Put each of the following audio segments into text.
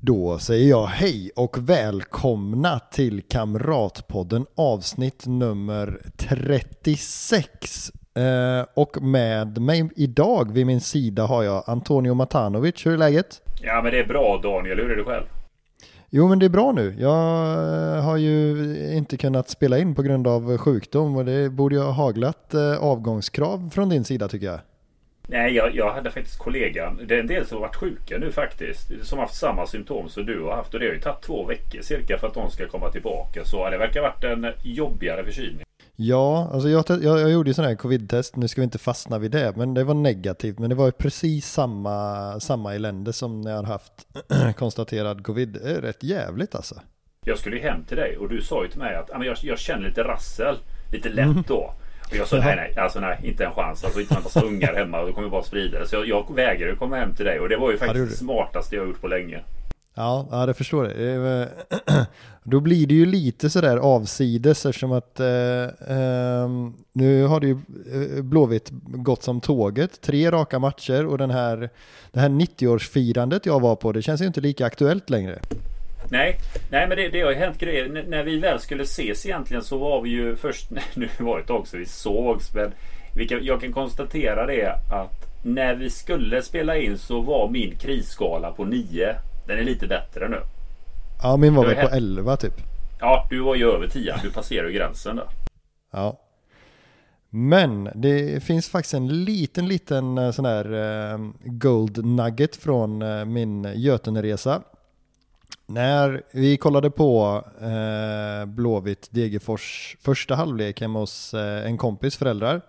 Då säger jag hej och välkomna till Kamratpodden avsnitt nummer 36. Eh, och med mig idag vid min sida har jag Antonio Matanovic. Hur är läget? Ja men det är bra Daniel, hur är det själv? Jo men det är bra nu. Jag eh, har ju inte kunnat spela in på grund av sjukdom och det borde ju ha haglat eh, avgångskrav från din sida tycker jag. Nej, jag, jag hade faktiskt kollegan. Det är en del som har varit sjuka nu faktiskt. Som har haft samma symptom som du har haft. Och det har ju tagit två veckor cirka för att de ska komma tillbaka. Så det verkar ha varit en jobbigare förkylning. Ja, alltså jag, jag, jag gjorde ju sån här covid-test, nu ska vi inte fastna vid det, men det var negativt. Men det var ju precis samma, samma elände som när jag har haft konstaterad covid. Det är rätt jävligt alltså. Jag skulle ju hem till dig och du sa ju till mig att jag, jag känner lite rassel, lite lätt då. Och jag sa nej, nej, alltså nej, inte en chans. Alltså inte en massa ungar hemma det kommer bara sprida Så jag, jag vägrade komma hem till dig och det var ju faktiskt det smartaste jag gjort på länge. Ja, ja det förstår jag. Då blir det ju lite sådär avsides eftersom att eh, eh, nu har det ju eh, Blåvitt gått som tåget. Tre raka matcher och den här, det här 90-årsfirandet jag var på, det känns ju inte lika aktuellt längre. Nej, nej men det, det har ju hänt grejer. N när vi väl skulle ses egentligen så var vi ju först, nu var det ett tag så vi sågs, men kan, jag kan konstatera det att när vi skulle spela in så var min krisskala på 9. Den är lite bättre nu. Ja, min var väl på 11 typ. Ja, du var ju över 10. Du passerade ju gränsen där. Ja. Men det finns faktiskt en liten, liten eh, sån här uh, gold nugget från uh, min Göteneresa. När vi kollade på uh, Blåvitt Degerfors första halvlek hemma hos en kompis föräldrar.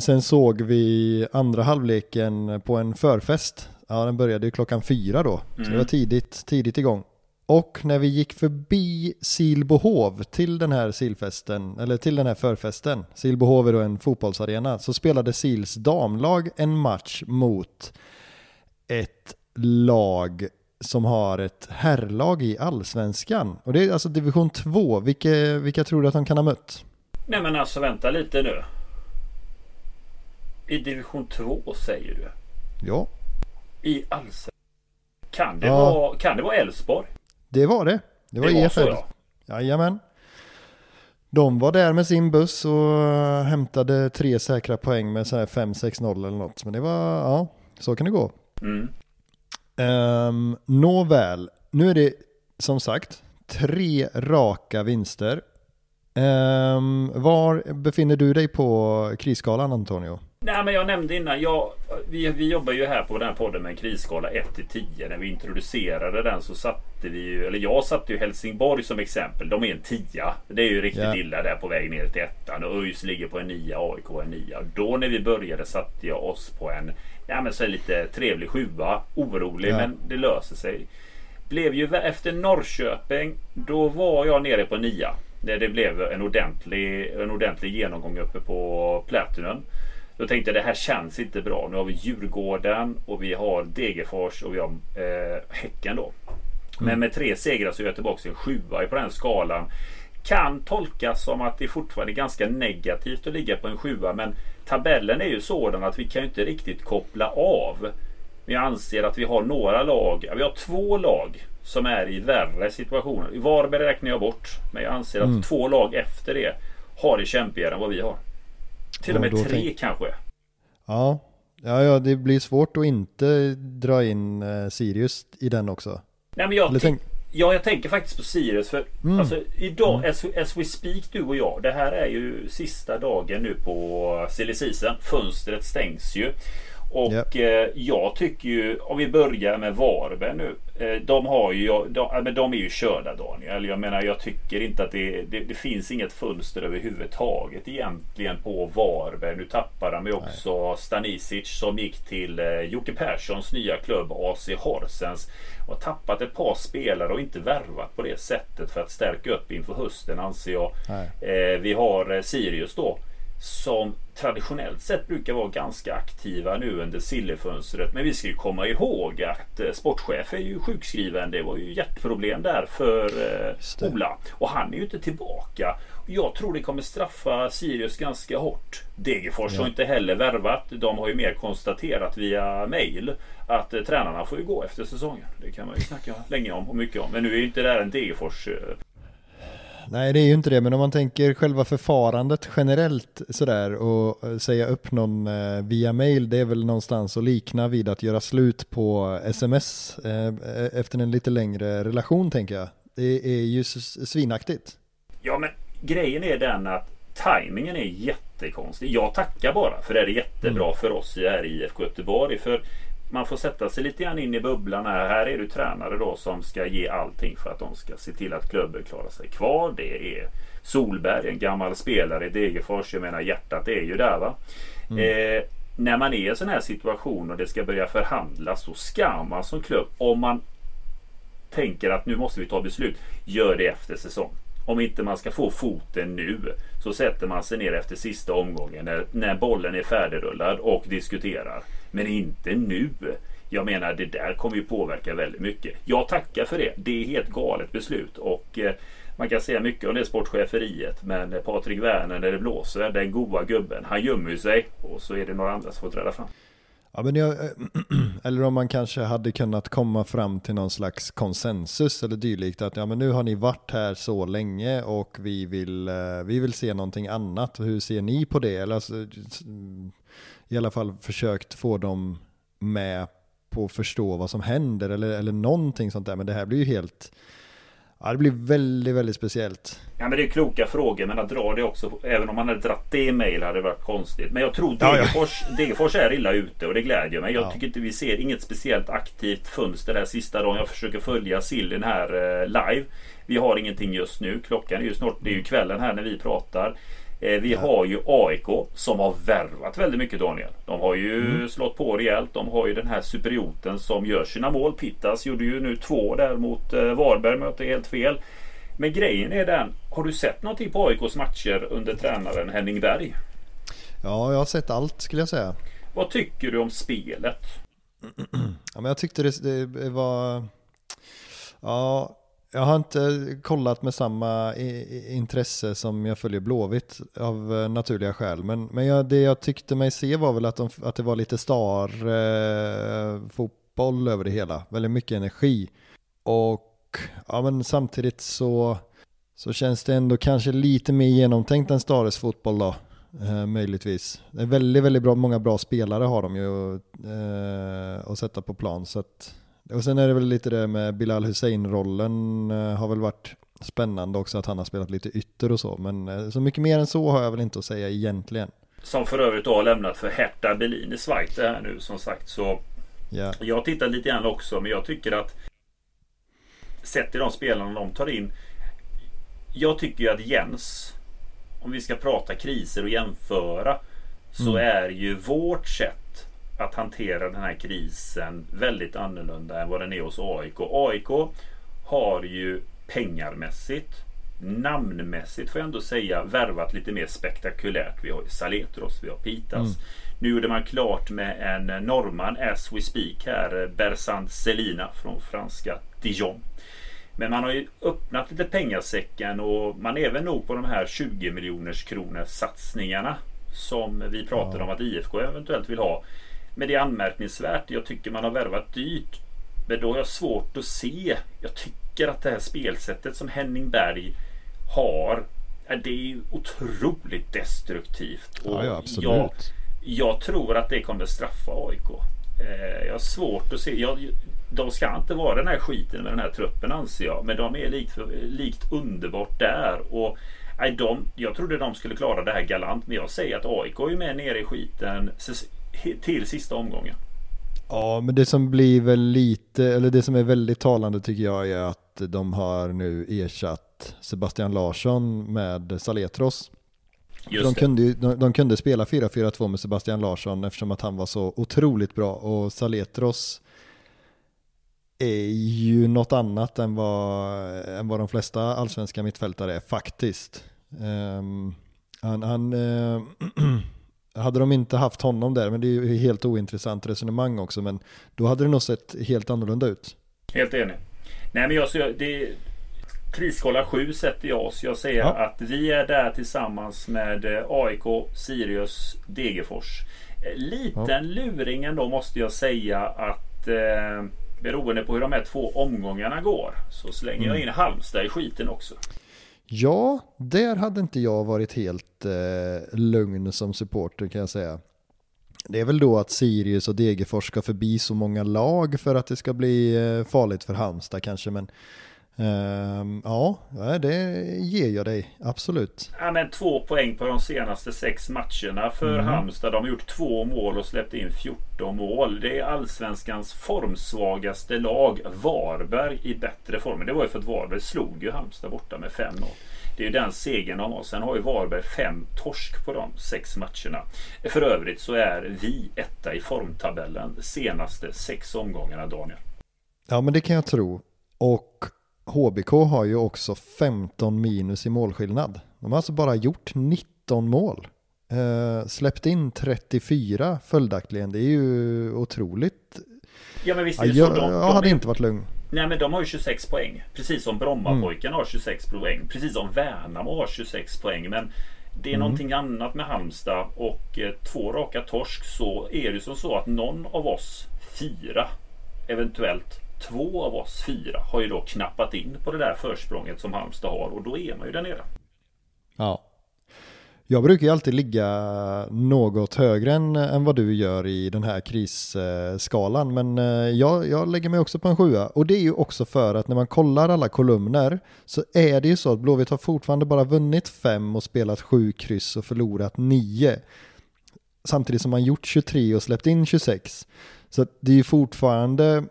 sen såg vi andra halvleken på en förfest. Ja, den började ju klockan fyra då. Mm. Så det var tidigt, tidigt igång. Och när vi gick förbi Silbohov till den här silfesten, eller till den här förfesten, Silbohov är då en fotbollsarena, så spelade Sils damlag en match mot ett lag som har ett herrlag i allsvenskan. Och det är alltså division 2. Vilka, vilka tror du att de kan ha mött? Nej men alltså vänta lite nu. I division 2 säger du? Ja. I allsvenskan? Kan det ja. vara Kan det vara Elfsborg? Det var det. Det var, det var EFL. Så, ja. Jajamän. De var där med sin buss och hämtade tre säkra poäng med så här 5-6-0 eller något. Men det var, ja, så kan det gå. Mm. Um, nåväl, nu är det som sagt tre raka vinster. Um, var befinner du dig på krisskalan Antonio? Nej men jag nämnde innan, jag, vi, vi jobbar ju här på den här podden med en krisskala 1 till 10. När vi introducerade den så satte vi ju, eller jag satte ju Helsingborg som exempel. De är en 10. Det är ju riktigt yeah. illa där på väg ner till ettan. Och ÖIS ligger på en 9, AIK en 9. Då när vi började satte jag oss på en, ja men så lite trevlig sjua. Orolig yeah. men det löser sig. Blev ju efter Norrköping, då var jag nere på 9. Där det blev en ordentlig, en ordentlig genomgång uppe på Platinum. Då tänkte jag det här känns inte bra. Nu har vi Djurgården och vi har Degerfors och vi har eh, Häcken då. Men mm. med tre segrar så är jag tillbaka till en sjua på den skalan. Kan tolkas som att det fortfarande är ganska negativt att ligga på en sjua. Men tabellen är ju sådan att vi kan inte riktigt koppla av. Men jag anser att vi har några lag. Vi har två lag som är i värre situationer. Varberg räknar jag bort. Men jag anser att mm. två lag efter det har det kämpigare än vad vi har. Till och med tre tänk... kanske. Ja. ja, ja, det blir svårt att inte dra in eh, Sirius i den också. Nej, men jag, tänk... ja, jag tänker faktiskt på Sirius. För mm. alltså, idag, mm. as, as we speak du och jag. Det här är ju sista dagen nu på silly season. Fönstret stängs ju. Och Japp. eh, jag tycker ju, om vi börjar med Varberg nu. Eh, de har ju, de, men de är ju körda Daniel. Jag menar jag tycker inte att det, det, det finns inget fönster överhuvudtaget egentligen på Varberg. Nu tappar de ju också Stanisic som gick till eh, Jocke Perssons nya klubb AC Horsens. Och tappat ett par spelare och inte värvat på det sättet för att stärka upp inför hösten anser jag. Nej. Eh, vi har eh, Sirius då. Som traditionellt sett brukar vara ganska aktiva nu under sillefönstret. Men vi ska ju komma ihåg att eh, sportchef är ju sjukskriven. Det var ju hjärtproblem där för eh. Ola. Och han är ju inte tillbaka. Jag tror det kommer straffa Sirius ganska hårt. Degerfors Ja. har inte heller värvat. De har ju mer konstaterat via mail att eh, tränarna får ju gå efter säsongen. Det kan man ju snacka länge om och mycket om. Men nu är ju inte det här en Degerfors Nej, det är ju inte det, men om man tänker själva förfarandet generellt sådär och eh, säga upp någon eh, via mail, det är väl någonstans att likna vid att göra slut på sms eh, efter en lite längre relation tänker jag. Det är ju svinaktigt. Ja men grejen är den att tajmingen är jättekonstig. Jag tackar bara för det är jättebra för oss här i IFK Göteborg. För man får sätta sig lite grann in i bubblan här. Här är du tränare då som ska ge allting för att de ska se till att klubben klarar sig kvar. Det är Solberg, en gammal spelare i Degerfors. Jag menar hjärtat är ju där va. Eh, när man är i en sån här situation och det ska börja förhandlas så ska man som klubb, om man tänker att nu måste vi ta beslut, gör det efter säsong. Om inte man ska få foten nu så sätter man sig ner efter sista omgången när, när bollen är färdigrullad och diskuterar. Men inte nu. Jag menar det där kommer ju påverka väldigt mycket. Jag tackar för det. Det är helt galet beslut och eh, man kan säga mycket om det sportcheferiet men Patrik Werner när det blåser, den goa gubben, han gömmer ju sig och så är det några andra som får träda fram. Ja, men jag, eh, eller om man kanske hade kunnat komma fram till någon slags konsensus eller dylikt att ja, men nu har ni varit här så länge och vi vill, eh, vi vill se någonting annat. Hur ser ni på det? Eller alltså, i alla fall försökt få dem med på att förstå vad som händer eller, eller någonting sånt där. Men det här blir ju helt, ja det blir väldigt, väldigt speciellt. Ja men det är kloka frågor men att dra det också Även om man hade dratt det i mail hade det varit konstigt Men jag tror ja. Degerfors, Degerfors är illa ute och det glädjer mig Jag Ja. tycker inte vi ser inget speciellt aktivt fönster där sista dagen Jag försöker följa sillen här eh, live Vi har ingenting just nu Klockan är ju snart Det är ju kvällen här när vi pratar Vi har ju AIK som har värvat väldigt mycket Daniel De har ju slått på rejält De har ju den här superioten som gör sina mål Pittas gjorde ju nu två där mot eh, Varberg Möter helt fel men grejen är den, har du sett någonting på AIKs matcher under tränaren Henning Berg? Ja, jag har sett allt skulle jag säga. Vad tycker du om spelet? Ja, men jag tyckte det, det var... Ja, jag har inte kollat med samma intresse som jag följer Blåvitt av eh, naturliga skäl. Men, men jag, det jag tyckte mig se var väl att, de, att det var lite star eh, över det hela. Väldigt mycket energi. Och ja, men samtidigt så, så känns det ändå kanske lite mer genomtänkt än Stares fotboll då. Eh, möjligtvis. Det är väldigt, väldigt bra, många bra spelare har de ju eh, att sätta på plan. Så att, och sen är det väl lite det med Bilal Hussein-rollen eh, har väl varit spännande också att han har spelat lite ytter och så. Men eh, så mycket mer än så har jag väl inte att säga egentligen. Som för övrigt har lämnat för Hertha Berlin i Schweiz här nu som sagt. Så Ja, jag har tittat lite grann också men jag tycker att Sett till de spelarna de tar in Jag tycker ju att Jens Om vi ska prata kriser och jämföra Så är ju vårt sätt Att hantera den här krisen Väldigt annorlunda än vad den är hos AIK AIK har ju pengarmässigt Namnmässigt får jag ändå säga värvat lite mer spektakulärt. Vi har Saletros, vi har Pitas. Nu gjorde man klart med en norrman as we speak här. Bersant Selina från franska Dijon. Men man har ju öppnat lite pengasäcken och man är väl nog på de här 20 miljoners kronor satsningarna. Som vi pratade om att IFK eventuellt vill ha. Men det är anmärkningsvärt. Jag tycker man har värvat dyrt. Men då har jag svårt att se. Jag tycker att det här spelsättet som Henning Berg har. Det är ju otroligt destruktivt. Och ja, ja absolut. Jag, jag tror att det kommer straffa AIK. Eh, jag har svårt att se. Jag, de ska inte vara den här skiten med den här truppen anser jag. Men de är likt, likt underbart där. Och nej, de, jag trodde de skulle klara det här galant. Men jag säger att AIK är med nere i skiten. Till sista omgången. Ja, men det som blir väl lite, eller det som är väldigt talande tycker jag är att de har nu ersatt Sebastian Larsson med Saletros. de, kunde, de, de, kunde spela 4-4-2 med Sebastian Larsson eftersom att han var så otroligt bra och Saletros är ju något annat än vad, än vad de flesta allsvenska mittfältare är faktiskt. Um, han, han uh, hade de inte haft honom där, men det är ju helt ointressant resonemang också, men då hade det nog sett helt annorlunda ut. Helt enig. Nej men jag, så det, Kriskolla 7 sätter jag oss. Jag säger ja. att vi är där tillsammans med eh, AIK, Sirius, Degerfors. Eh, liten ja. luring ändå måste jag säga att eh, beroende på hur de här två omgångarna går så slänger mm. jag in Halmstad i skiten också. Ja, där hade inte jag varit helt eh, lugn som supporter kan jag säga. Det är väl då att Sirius och Degerfors ska förbi så många lag för att det ska bli eh, farligt för Halmstad kanske. Men ja, det ger jag dig. Absolut. Ja, men två poäng på de senaste sex matcherna för mm. Halmstad. De har gjort två mål och släppt in 14 mål. Det är allsvenskans formsvagaste lag. Varberg i bättre form. Det var ju för att Varberg slog ju Halmstad borta med 5-0. Det är ju den segern de har. Sen har ju Varberg fem torsk på de sex matcherna. För övrigt så är vi etta i formtabellen senaste sex omgångarna Daniel. Ja men det kan jag tro. Och HBK har ju också 15 minus i målskillnad. De har alltså bara gjort 19 mål. Eh, släppt in 34 följaktligen. Det är ju otroligt. Ja men visst är det ja, så. De, jag hade är... inte varit lugn. Nej men de har ju 26 poäng. Precis som Brommapojkarna mm. har 26 poäng. Precis som Värnamo har 26 poäng. Men det är mm. någonting annat med Halmstad och eh, två raka torsk så är det som så att någon av oss fyra eventuellt två av oss fyra har ju då knappat in på det där försprånget som Halmstad har och då är man ju där nere. Ja. Jag brukar ju alltid ligga något högre än, än vad du gör i den här krisskalan, men eh, jag, jag lägger mig också på en sjua. Och det är ju också för att när man kollar alla kolumner så är det ju så att Blåvitt har fortfarande bara vunnit fem och spelat sju kryss och förlorat nio. Samtidigt som man gjort 23 och släppt in 26. Så det är ju fortfarande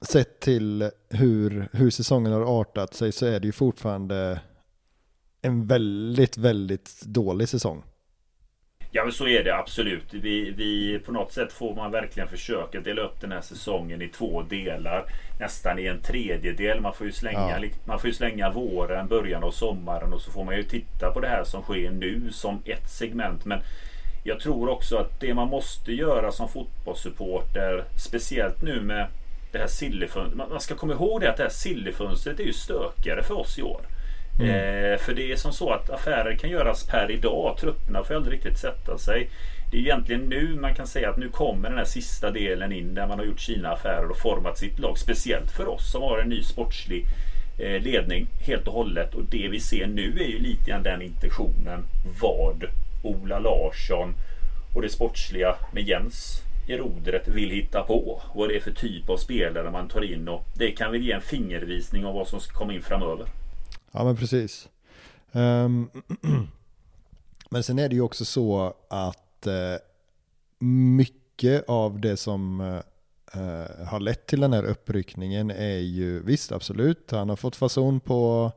sett till hur, hur säsongen har artat sig så är det ju fortfarande en väldigt, väldigt dålig säsong. Ja men så är det absolut. Vi, vi, på något sätt får man verkligen försöka dela upp den här säsongen i två delar. Nästan i en tredjedel. Man får ju slänga, ja. man får slänga våren, början av sommaren och så får man ju titta på det här som sker nu som ett segment. Men jag tror också att det man måste göra som fotbollssupporter, speciellt nu med det här sillefönstret. Man ska komma ihåg det att det här sillefönstret är ju stökigare för oss i år. Mm. Eh, för det är som så att affärer kan göras per idag. Trupperna får aldrig riktigt sätta sig. Det är egentligen nu man kan säga att nu kommer den här sista delen in där man har gjort sina affärer och format sitt lag. Speciellt för oss som har en ny sportslig eh, ledning helt och hållet. Och det vi ser nu är ju lite grann den intentionen vad Ola Larsson och det sportsliga med Jens rodret vill hitta på. Vad det är för typ av spelare man tar in och det kan väl ge en fingervisning om vad som ska komma in framöver. Ja men precis. Um, men sen är det ju också så att uh, mycket av det som uh, har lett till den här uppryckningen är ju visst absolut, han har fått fason på,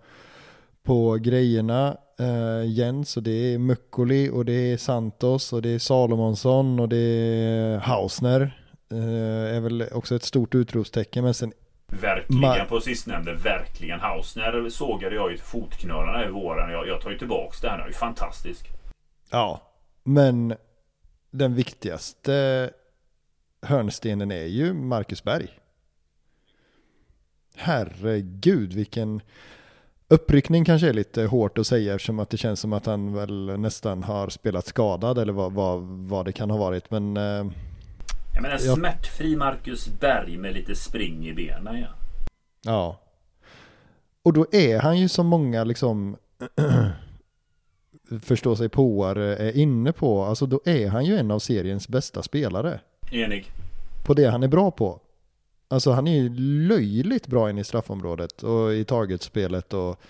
på grejerna uh, Jens och det är Mukkoli och det är Santos och det är Salomonsson och det är Hausner. Uh, är väl också ett stort utropstecken men sen Verkligen på sistnämnde, verkligen. Hausner sågade jag ju fotknölarna i våren. Jag, jag tar ju tillbaks det här nu, det är fantastisk. Ja, men den viktigaste hörnstenen är ju Marcus Berg. Herregud vilken Uppryckning kanske är lite hårt att säga eftersom att det känns som att han väl nästan har spelat skadad eller vad, vad, vad det kan ha varit. Men, eh, jag menar jag... smärtfri Marcus Berg med lite spring i benen ja. Ja. Och då är han ju som många liksom förstå sig påare är inne på. Alltså då är han ju en av seriens bästa spelare. Enig. På det han är bra på. Alltså han är ju löjligt bra in i straffområdet och i targetspelet och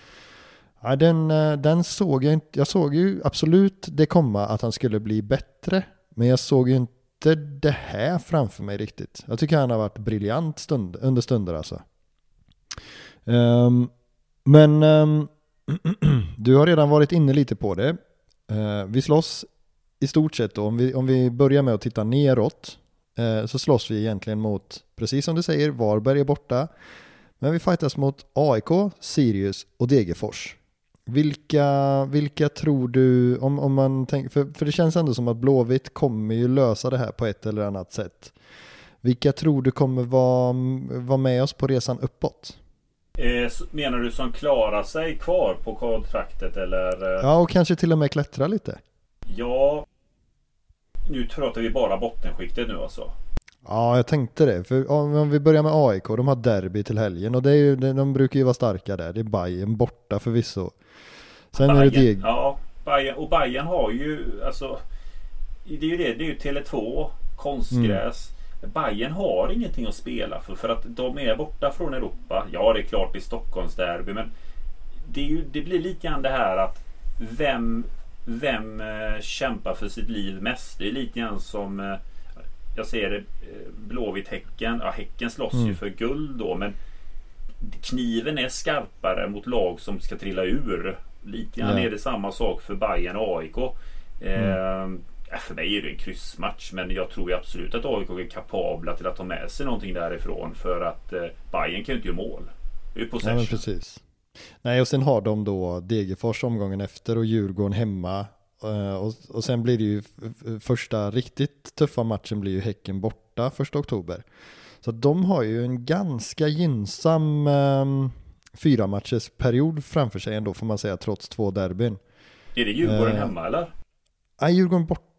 ja, den, eh, den såg jag inte. Jag såg ju absolut det komma att han skulle bli bättre. Men jag såg ju inte det här framför mig riktigt. Jag tycker han har varit briljant stund, under stunder alltså. Um, men um, du har redan varit inne lite på det. Uh, vi slåss i stort sett då, om vi, om vi börjar med att titta neråt, så slåss vi egentligen mot, precis som du säger, Varberg är borta. Men vi fightas mot AIK, Sirius och Degerfors. Vilka, vilka tror du, om, om man tänker, för, för det känns ändå som att Blåvitt kommer ju lösa det här på ett eller annat sätt. Vilka tror du kommer vara, vara med oss på resan uppåt? Eh, menar du som klarar sig kvar på kontraktet eller? Ja, och kanske till och med klättra lite. Ja, nu pratar vi bara bottenskiktet nu alltså. Ja, jag tänkte det. För om vi börjar med AIK, de har derby till helgen och det är ju, de brukar ju vara starka där. Det är Bayern borta förvisso. Sen Bayern, är det Deg. Ja, Bayern, och Bayern har ju alltså Det är ju det, det är ju Tele2 Konstgräs mm. Bayern har ingenting att spela för för att de är borta från Europa. Ja, det är klart det är Stockholmsderby men det, ju, det blir lite grann det här att vem vem eh, kämpar för sitt liv mest? Det är lite grann som eh, jag ser det eh, Blåvitt Häcken. Ja, Häcken slåss mm. ju för guld då men kniven är skarpare mot lag som ska trilla ur. Lite grann ja. är det samma sak för Bayern och AIK. Mm. Eh, för mig är det en kryssmatch men jag tror absolut att AIK är kapabla till att ta med sig någonting därifrån för att eh, Bayern kan ju inte göra mål. Det är ju possession. Ja, precis. Nej och sen har de då Degerfors omgången efter och Djurgården hemma. Eh, och, och sen blir det ju första riktigt tuffa matchen blir ju Häcken borta första oktober. Så de har ju en ganska gynnsam um, fyra matchers period framför sig ändå får man säga trots två derbyn. Är det Djurgården uh, hemma eller? Nej, Djurgården borta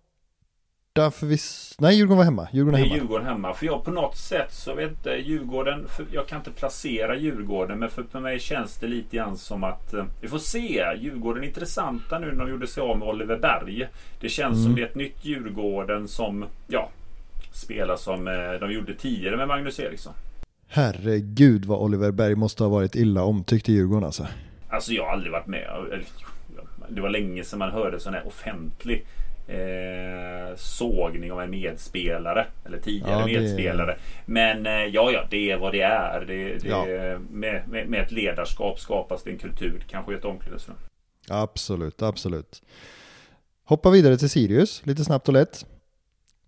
för viss... Nej, Djurgården var hemma. Djurgården är hemma. Djurgården hemma. För jag på något sätt så vet inte, Djurgården, jag kan inte placera Djurgården men för, för mig känns det lite grann som att uh, vi får se. Djurgården är intressanta nu när de gjorde sig av med Oliver Berg. Det känns mm. som det är ett nytt Djurgården som, ja, spelar som uh, de gjorde tidigare med Magnus Eriksson. Herregud vad Oliver Berg måste ha varit illa omtyckt i Djurgården alltså. Alltså jag har aldrig varit med. Det var länge sedan man hörde sån här offentlig eh, sågning av en medspelare. Eller tidigare ja, medspelare. Men eh, ja, ja, det är vad det är. Det, det, ja. med, med, med, ett ledarskap skapas det en kultur. Kanske ett omklädningsrum. Absolut, absolut. Hoppa vidare till Sirius, lite snabbt och lätt.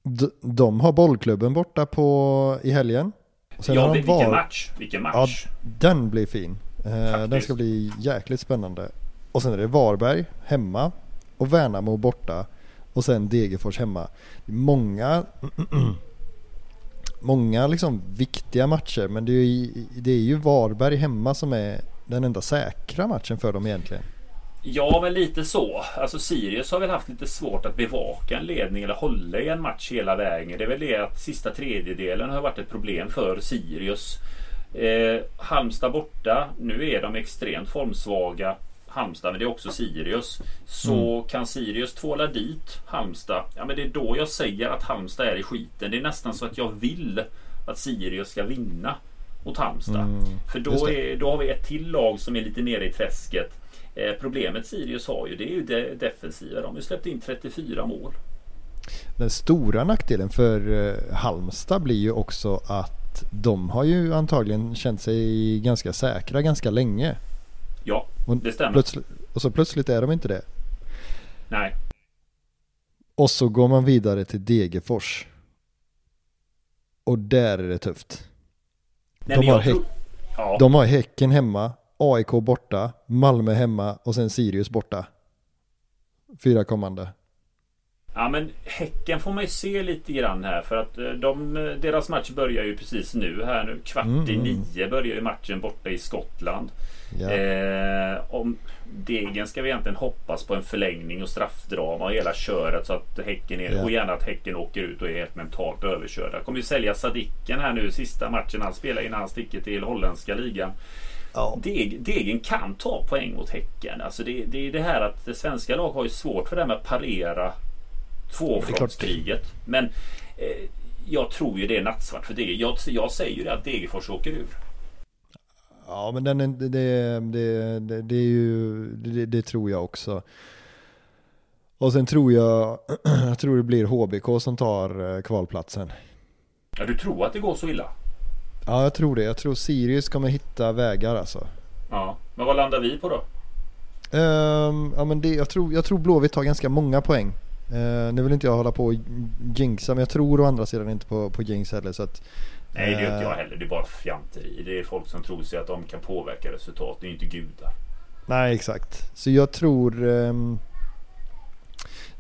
De, de har bollklubben borta på, i helgen. Sen ja, vilken var... match! Vilken match! Ja, den blir fin. Eh, den ska bli jäkligt spännande. Och sen är det Varberg hemma och Värnamo borta och sen Degerfors hemma. Många, många liksom viktiga matcher men det är, ju, det är ju Varberg hemma som är den enda säkra matchen för dem egentligen. Ja, men lite så. Alltså Sirius har väl haft lite svårt att bevaka en ledning eller hålla i en match hela vägen. Det är väl det att sista tredjedelen har varit ett problem för Sirius. Eh, Halmstad borta. Nu är de extremt formsvaga. Halmstad, men det är också Sirius. Så mm. kan Sirius tvåla dit Halmstad. Ja, men det är då jag säger att Halmstad är i skiten. Det är nästan så att jag vill att Sirius ska vinna mot Halmstad. Mm. För då, är, då har vi ett till lag som är lite nere i träsket. Eh, problemet Sirius har ju det är ju det defensiva. De har ju släppt in 34 mål. Den stora nackdelen för eh, Halmstad blir ju också att de har ju antagligen känt sig ganska säkra ganska länge. Ja, det stämmer. Och så plötsligt är de inte det. Nej. Och så går man vidare till Degerfors. Och där är det tufft. Nej, de, har tror... ja. de har Häcken hemma, AIK borta, Malmö hemma och sen Sirius borta. Fyra kommande. Ja men Häcken får man ju se lite grann här för att eh, de, deras match börjar ju precis nu här nu. Kvart mm, i nio börjar ju matchen borta i Skottland. Ja. Eh, om Degen ska vi egentligen hoppas på en förlängning och straffdrama och hela köret så att Häcken är, ja. och gärna att Häcken åker ut och är helt mentalt överkörda. Kommer ju sälja Sadiken här nu sista matchen han spelar innan han sticker till holländska ligan. Ja. Deg, degen kan ta poäng mot Häcken. Alltså det, det är det här att det svenska lag har ju svårt för det här med att parera tvåfrontskriget. Men eh, jag tror ju det är nattsvart för Degen. Jag, jag säger ju det att Degerfors åker ur. Ja men den, det, det, det, det är ju, det, det, tror jag också. Och sen tror jag, jag tror det blir HBK som tar eh, kvalplatsen. Ja, du tror att det går så illa? Ja, jag tror det. Jag tror Sirius kommer hitta vägar alltså. Ja, men vad landar vi på då? Um, ja, men det, jag, tror, jag tror Blåvitt tar ganska många poäng. Uh, nu vill inte jag hålla på och jinxa, men jag tror å andra sidan inte på, på jinx heller. Så att, Nej, det gör inte jag heller. Det är bara fjanteri. Det är folk som tror sig att de kan påverka resultat. Det är inte gudar. Nej, exakt. Så jag tror... Um,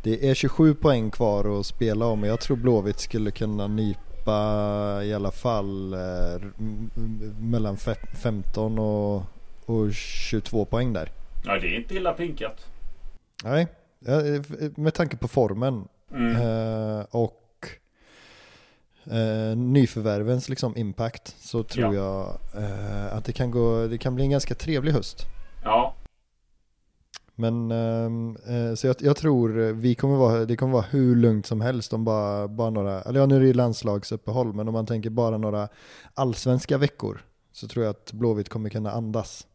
det är 27 poäng kvar att spela om. Jag tror Blåvitt skulle kunna nypa i alla fall eh, mellan 15 och, och 22 poäng där. Nej, det är inte illa pinkat. Nej, med tanke på formen. Mm. Eh, och eh, nyförvärvens liksom impact så tror ja. jag eh, att det kan, gå, det kan bli en ganska trevlig höst. Ja. Men ehm, eh, så jag, jag, tror vi kommer vara, det kommer vara hur lugnt som helst om bara, bara några, eller ja nu är det landslagsuppehåll, men om man tänker bara några allsvenska veckor så tror jag att Blåvitt kommer kunna andas.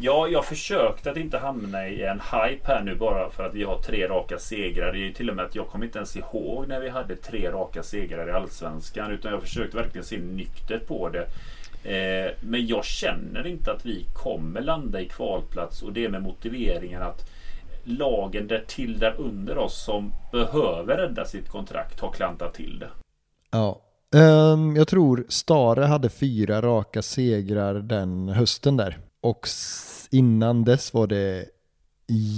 Ja, jag försökte att inte hamna i en hype här nu bara för att vi har tre raka segrar. Det är ju till och med att jag kommer inte ens ihåg när vi hade tre raka segrar i Allsvenskan. Utan jag försökte verkligen se nyktert på det. Eh, men jag känner inte att vi kommer landa i kvalplats och det med motiveringen att lagen där till där under oss som behöver rädda sitt kontrakt har klantat till det. Ja, um, jag tror Stare hade fyra raka segrar den hösten där. Och innan dess var det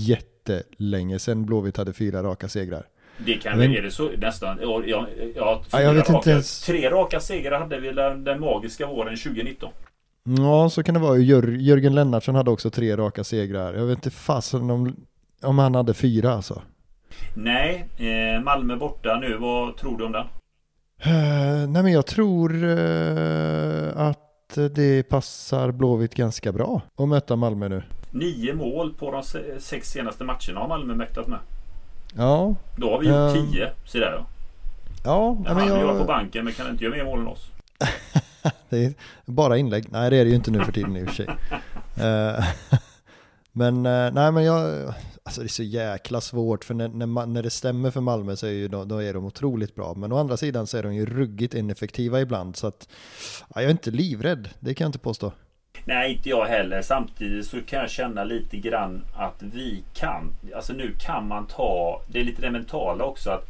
jättelänge sedan Blåvitt hade fyra raka segrar. Det kan men, är det så nästan. Ja, ja, ja, jag vet raka, inte ens. Tre raka segrar hade vi den, den magiska våren 2019. Ja, så kan det vara. Jör, Jörgen Lennartsson hade också tre raka segrar. Jag vet inte fasen om, om han hade fyra alltså. Nej, eh, Malmö borta nu. Vad tror du om den? Uh, nej men jag tror uh, att det passar Blåvitt ganska bra att möta Malmö nu. Nio mål på de sex senaste matcherna har Malmö mäktat med. Ja. Då har vi gjort um, tio, se där ja. Ja, men han jag... på banken men kan inte göra mer mål än oss. det är bara inlägg. Nej, det är det ju inte nu för tiden i och för sig. uh, men uh, nej, men jag, Alltså det är så jäkla svårt för när, när, man, när det stämmer för Malmö så är, ju, då, då, är de otroligt bra. Men å andra sidan så är de ju ruggigt ineffektiva ibland. Så att ja, jag är inte livrädd, det kan jag inte påstå. Nej, inte jag heller. Samtidigt så kan jag känna lite grann att vi kan. Alltså nu kan man ta. Det är lite det mentala också. att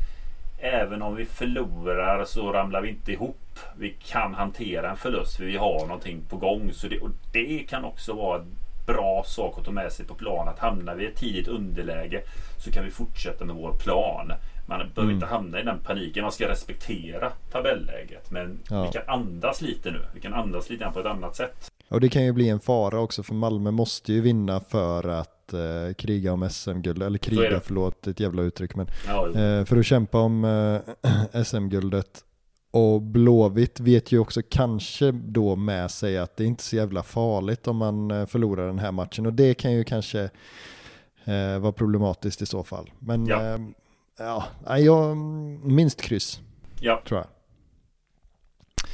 Även om vi förlorar så ramlar vi inte ihop. Vi kan hantera en förlust för vi har någonting på gång. Så det, och det kan också vara bra sak att ta med sig på plan. Att hamnar vi i ett tidigt underläge så kan vi fortsätta med vår plan. Man behöver mm. inte hamna i den paniken. Man ska respektera tabelläget. Men ja. vi kan andas lite nu. Vi kan andas lite på ett annat sätt. Och det kan ju bli en fara också för Malmö måste ju vinna för att eh, kriga om SM-guld. Eller kriga, förlåt ett jävla uttryck. Men ja, eh, för att kämpa om eh, SM-guldet. Och Blåvitt vet ju också kanske då med sig att det är inte så jävla farligt om man eh, förlorar den här matchen. Och det kan ju kanske eh, vara problematiskt i så fall. Men ja, eh, ja jag, minst kryss. Ja. Tror jag.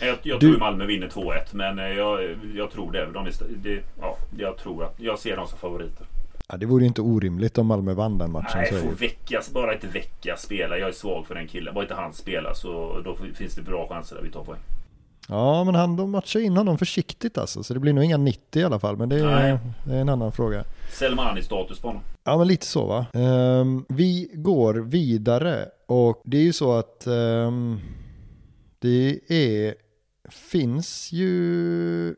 Jag, jag du... tror Malmö vinner 2-1 men eh, jag, jag tror det. De är, det ja, jag tror att jag ser dem som favoriter. Ja, det vore ju inte orimligt om Malmö vann den matchen. Nej, får väckas, bara inte vecka spela. Jag är svag för den killen. Bara inte han spelar så då finns det bra chanser att vi tar poäng. Ja, men han de matchar in honom försiktigt alltså. Så det blir nog inga 90 i alla fall. Men det är, det är en annan fråga. Selmani-status på honom. Ja, men lite så va. Um, vi går vidare. Och det är ju så att um, det är, finns ju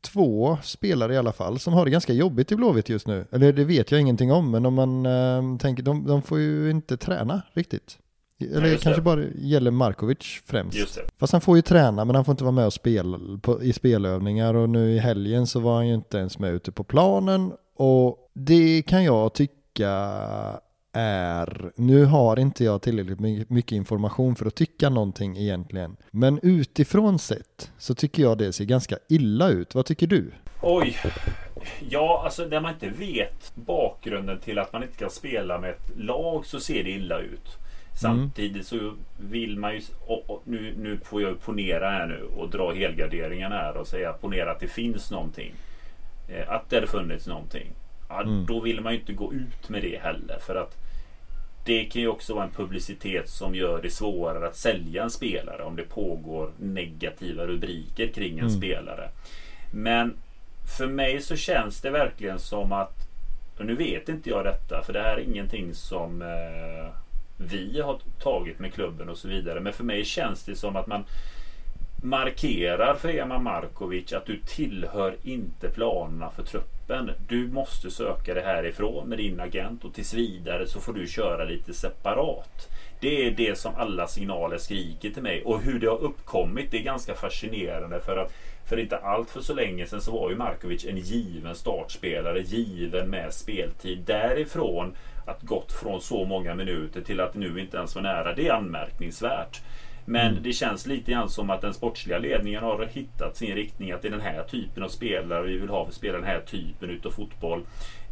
två spelare i alla fall som har det ganska jobbigt i Blåvitt just nu. Eller det vet jag ingenting om, men om man äh, tänker, de, de får ju inte träna riktigt. Eller ja, kanske bara gäller Markovic främst. Fast han får ju träna, men han får inte vara med och spela på, i spelövningar och nu i helgen så var han ju inte ens med ute på planen. Och det kan jag tycka är, nu har inte jag tillräckligt mycket information för att tycka någonting egentligen, men utifrån sett så tycker jag det ser ganska illa ut. Vad tycker du? Oj, ja alltså när man inte vet bakgrunden till att man inte kan spela med ett lag så ser det illa ut. Samtidigt så vill man ju, och, och, nu, nu får jag ponera här nu och dra helgarderingen här och säga ponera att det finns någonting. Eh, att det har funnits någonting. Ja, mm. Då vill man ju inte gå ut med det heller för att det kan ju också vara en publicitet som gör det svårare att sälja en spelare om det pågår negativa rubriker kring en mm. spelare. Men för mig så känns det verkligen som att och nu vet inte jag detta för det här är ingenting som eh, vi har tagit med klubben och så vidare. Men för mig känns det som att man markerar för Eman Markovic att du tillhör inte planerna för truppen. Du måste söka det härifrån med din agent och tills vidare så får du köra lite separat. Det är det som alla signaler skriker till mig och hur det har uppkommit det är ganska fascinerande för att för inte allt för så länge sedan så var ju Markovic en given startspelare, given med speltid. Därifrån att gått från så många minuter till att nu inte ens var nära, det är anmärkningsvärt. Men mm. det känns lite grann som att den sportsliga ledningen har hittat sin riktning. Att det är den här typen av spelare vi vill ha för att spela den här typen utav fotboll.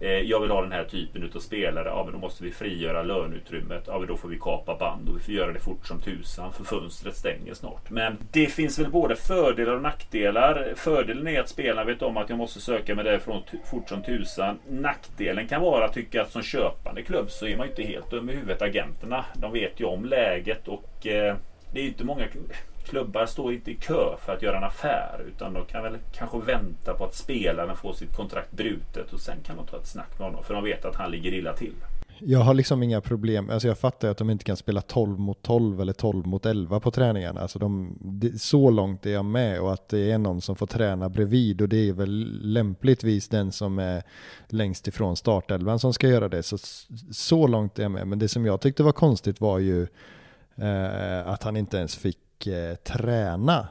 Eh, jag vill ha den här typen utav spelare. Ja men då måste vi frigöra löneutrymmet. Ja men då får vi kapa band och vi får göra det fort som tusan för fönstret stänger snart. Men det finns väl både fördelar och nackdelar. Fördelen är att spelarna vet om att jag måste söka mig därifrån fort som tusan. Nackdelen kan vara att tycka att som köpande klubb så är man inte helt dum i huvudet. Agenterna de vet ju om läget och eh, det är inte många klubbar står inte i kö för att göra en affär utan de kan väl kanske vänta på att spelarna får sitt kontrakt brutet och sen kan de ta ett snack med honom för de vet att han ligger illa till. Jag har liksom inga problem, alltså jag fattar att de inte kan spela 12 mot 12 eller 12 mot 11 på träningarna. Alltså de, så långt är jag med och att det är någon som får träna bredvid och det är väl lämpligtvis den som är längst ifrån startelvan som ska göra det. Så, så långt är jag med. Men det som jag tyckte var konstigt var ju eh, att han inte ens fick eh, träna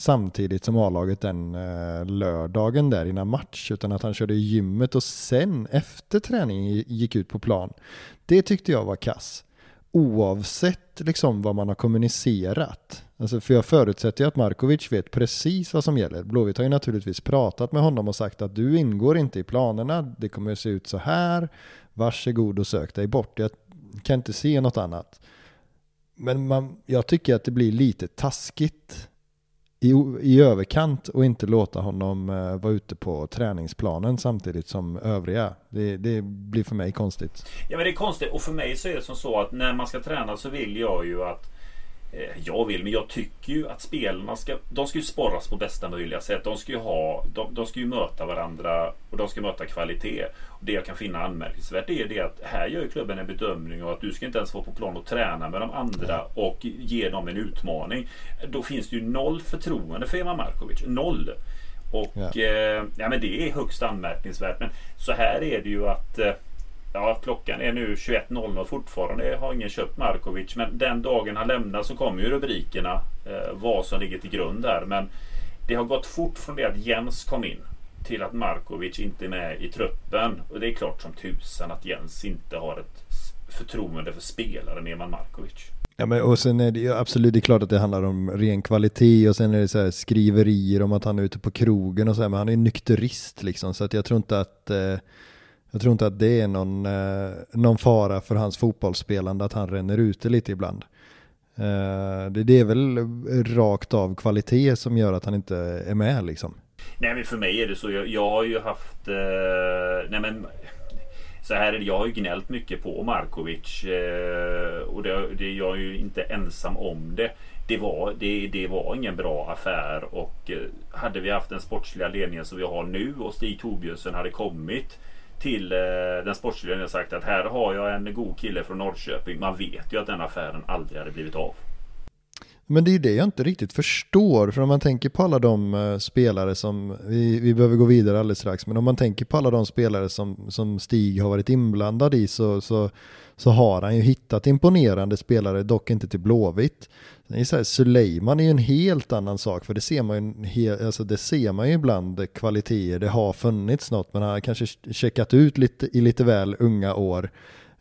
samtidigt som A-laget den eh, lördagen där innan match, utan att han körde i gymmet och sen efter träningen gick ut på plan. Det tyckte jag var kass. Oavsett liksom vad man har kommunicerat. Alltså för jag förutsätter ju att Markovic vet precis vad som gäller. Blåvitt har ju naturligtvis pratat med honom och sagt att du ingår inte i planerna, det kommer att se ut så här, varsågod och sök dig bort. Jag kan inte se något annat. Men man, jag tycker att det blir lite taskigt i, i överkant och inte låta honom uh, vara ute på träningsplanen samtidigt som övriga. Det, det, blir för mig konstigt. Ja men det är konstigt och för mig så är det som så att när man ska träna så vill jag ju att jag vill, men jag tycker ju att spelarna ska, de ska ju sporras på bästa möjliga sätt. De ska ju, ha, de, de ska ju möta varandra och de ska möta kvalitet. Och det jag kan finna anmärkningsvärt är det att här gör klubben en bedömning av att du ska inte ens vara på plan och träna med de andra och ge dem en utmaning. Då finns det ju noll förtroende för Ema Markovic. Noll. Och ja. Eh, ja men det är högst anmärkningsvärt. Men så här är det ju att eh, Ja, klockan är nu 21.00 fortfarande har ingen köpt Markovic. Men den dagen han lämnar så kommer ju rubrikerna eh, vad som ligger till grund där. Men det har gått fort från det att Jens kom in till att Markovic inte är med i truppen. Och det är klart som tusan att Jens inte har ett förtroende för spelaren Eman Markovic. Ja, men och sen är det ju absolut, det är klart att det handlar om ren kvalitet och sen är det så här skriverier om att han är ute på krogen och så här, men han är nykterist liksom, så att jag tror inte att eh, jag tror inte att det är någon, eh, någon fara för hans fotbollsspelande att han ränner ute lite ibland. Eh, det, det är väl rakt av kvalitet som gör att han inte är med liksom. Nej men för mig är det så. Jag, jag har ju haft... Eh, nej men så här är det, jag har ju gnällt mycket på Markovic eh, och det, det, jag är ju inte ensam om det. Det var, det, det var ingen bra affär och eh, hade vi haft den sportsliga ledningen som vi har nu och Stig Torbjörnsson hade kommit till eh, den sportsliga och sagt att här har jag en god kille från Norrköping. Man vet ju att den affären aldrig hade blivit av. Men det är ju det jag inte riktigt förstår, för om man tänker på alla de eh, spelare som, vi, vi behöver gå vidare alldeles strax, men om man tänker på alla de spelare som, som Stig har varit inblandad i så, så, så har han ju hittat imponerande spelare, dock inte till Blåvitt. Suleiman är ju en helt annan sak, för det ser man ju, alltså det ser man ju ibland kvaliteter, det har funnits något, men han har kanske checkat ut lite, i lite väl unga år.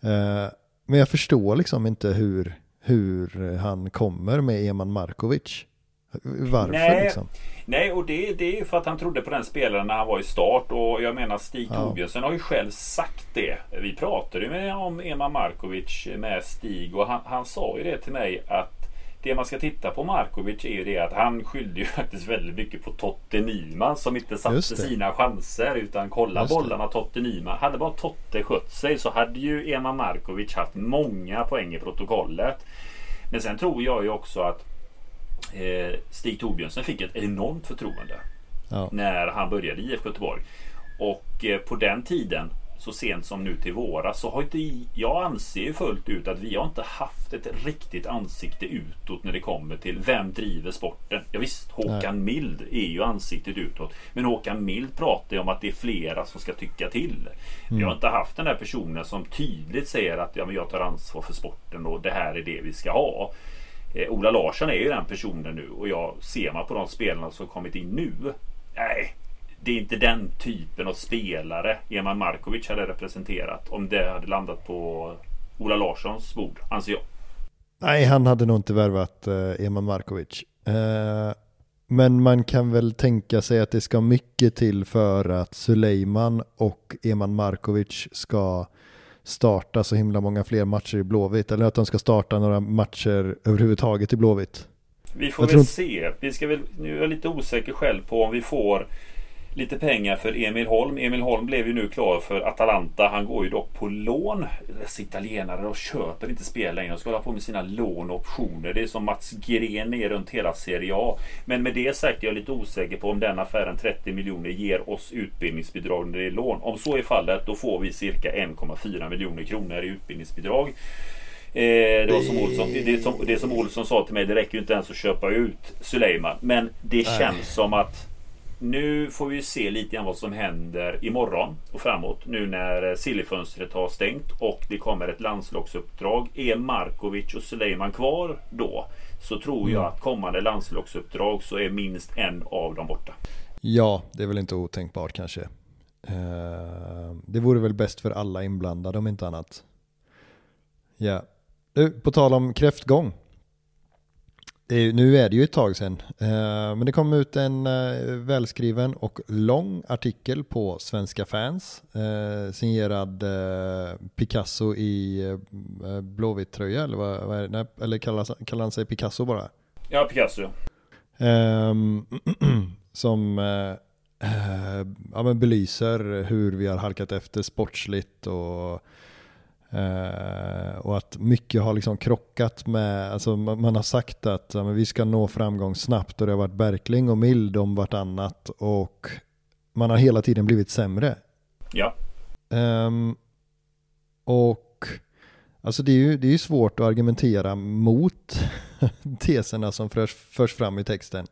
Eh, men jag förstår liksom inte hur, hur han kommer med Eman Markovic. Varför nej, liksom? Nej, och det, det är ju för att han trodde på den spelaren när han var i start. Och jag menar Stig ja. Torbjörnsson har ju själv sagt det. Vi pratade ju med om Eman Markovic med Stig och han, han sa ju det till mig att det man ska titta på Markovic är ju det att han skyllde ju faktiskt väldigt mycket på Totte Nyman som inte satte sina chanser utan kolla Just bollarna det. Totte Nyman. Hade bara Totte skött sig så hade ju Ema Markovic haft många poäng i protokollet. Men sen tror jag ju också att eh, Stig Torbjörnsen fick ett enormt förtroende. Ja. När han började i IFK Göteborg. Och eh, på den tiden så sent som nu till våras så har inte jag anser ju fullt ut att vi har inte haft ett riktigt ansikte utåt när det kommer till vem driver sporten. Ja, visst, Håkan Nej. Mild är ju ansiktet utåt. Men Håkan Mild pratar ju om att det är flera som ska tycka till. Mm. Vi har inte haft den där personen som tydligt säger att ja, men jag tar ansvar för sporten och det här är det vi ska ha. Eh, Ola Larsson är ju den personen nu och jag ser man på de spelarna som kommit in nu. Nej, det är inte den typen av spelare Eman Markovic hade representerat om det hade landat på Ola Larssons bord, anser jag. Nej, han hade nog inte värvat eh, Eman Markovic. Eh, men man kan väl tänka sig att det ska mycket till för att Suleiman och Eman Markovic ska starta så himla många fler matcher i Blåvitt. Eller att de ska starta några matcher överhuvudtaget i Blåvitt. Vi får jag väl tror... se. Vi ska väl, nu är jag lite osäker själv på om vi får lite pengar för Emil Holm. Emil Holm blev ju nu klar för Atalanta. Han går ju dock på lån. Dessa italienare och köper inte spel längre. De ska hålla på med sina lån och optioner. Det är som Mats Gren är runt hela Serie A. Men med det sagt är jag lite osäker på om den affären 30 miljoner ger oss utbildningsbidrag när det är lån. Om så är fallet då får vi cirka 1,4 miljoner kronor i utbildningsbidrag. Eh, det, var som Olsson, det, som, det som Olsson sa till mig, det räcker ju inte ens att köpa ut Suleiman. Men det känns som att nu får vi se lite grann vad som händer imorgon och framåt. Nu när Sillifönstret har stängt och det kommer ett landslagsuppdrag. Är Markovic och Suleiman kvar då så tror jag mm. att kommande landslagsuppdrag så är minst en av dem borta. Ja, det är väl inte otänkbart kanske. Uh, det vore väl bäst för alla inblandade om inte annat. Ja. Du, på tal om kräftgång är, nu är det ju ett tag sedan, eh, men det kom ut en eh, välskriven och lång artikel på Svenska fans, eh, signerad Picasso i eh, blåvitt tröja, eller, vad, vad är det? Nej, eller kallar, kallar han sig Picasso bara? Ja, Picasso. Ehm, som ja, men belyser hur vi har halkat efter sportsligt och Uh, och att mycket har liksom krockat med, alltså man, man har sagt att ja, vi ska nå framgång snabbt och det har varit Berkling och Mild om vartannat och man har hela tiden blivit sämre. Ja. Um, och alltså det är ju det är svårt att argumentera mot teserna som förs, förs fram i texten.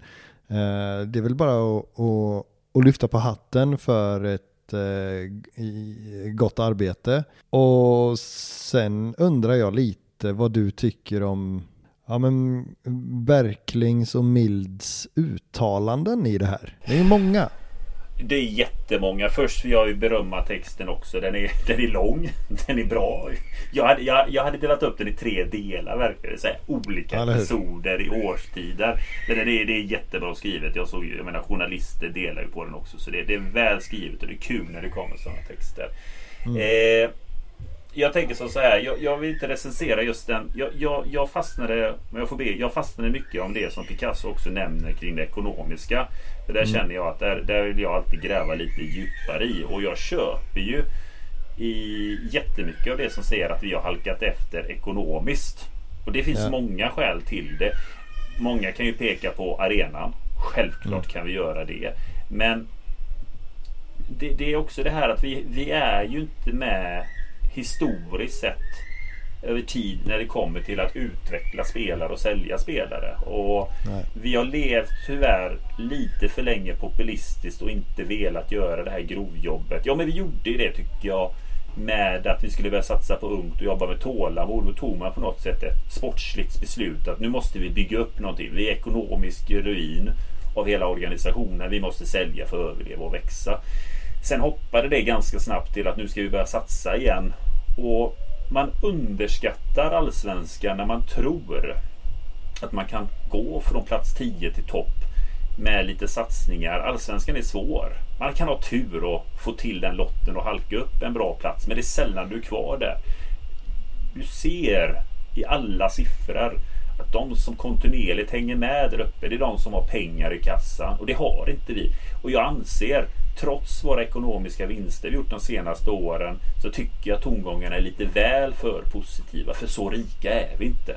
Uh, det är väl bara att, att, att lyfta på hatten för ett eh, gott arbete. Och sen undrar jag lite vad du tycker om ja, men Berklings och Milds uttalanden i det här. Det är ju många. Det är jättemånga. Först vill jag ju berömma texten också. Den är, den är lång. Den är bra. Jag hade, jag, jag hade delat upp den i tre delar verkar det. Olika episoder i årstider. Men det, är, det är jättebra skrivet. Jag såg jag menar journalister delar ju på den också. Så det, det är väl skrivet och det är kul när det kommer sådana texter. Mm. Eh, jag tänker så här. Jag, jag, vill inte recensera just den. Jag, jag, jag fastnade, men jag får be, jag fastnade mycket om det som Picasso också nämner kring det ekonomiska. För där mm. känner jag att där, där vill jag alltid gräva lite djupare i. Och jag köper ju i jättemycket av det som säger att vi har halkat efter ekonomiskt. Och det finns ja. många skäl till det. Många kan ju peka på arenan. Självklart mm. kan vi göra det. Men det, det, är också det här att vi, vi är ju inte med historiskt sett över tid när det kommer till att utveckla spelare och sälja spelare. Och Vi har levt tyvärr lite för länge populistiskt och inte velat göra det här grovjobbet. Ja men vi gjorde ju det tycker jag med att vi skulle börja satsa på ungt och jobba med tålamod. Då tog man på något sätt ett sportsligt beslut att nu måste vi bygga upp någonting. Vi är ekonomisk ruin av hela organisationen. Vi måste sälja för att överleva och växa. Sen hoppade det ganska snabbt till att nu ska vi börja satsa igen. Och man underskattar allsvenskan när man tror att man kan gå från plats 10 till topp med lite satsningar. Allsvenskan är svår. Man kan ha tur och få till den lotten och halka upp en bra plats. Men det är sällan du är kvar där. Du ser i alla siffror Att de som kontinuerligt hänger med där uppe, det är de som har pengar i kassan. Och det har inte vi. Och jag anser, trots våra ekonomiska vinster vi gjort de senaste åren, så tycker jag tongångarna är lite väl för positiva. För så rika är vi inte.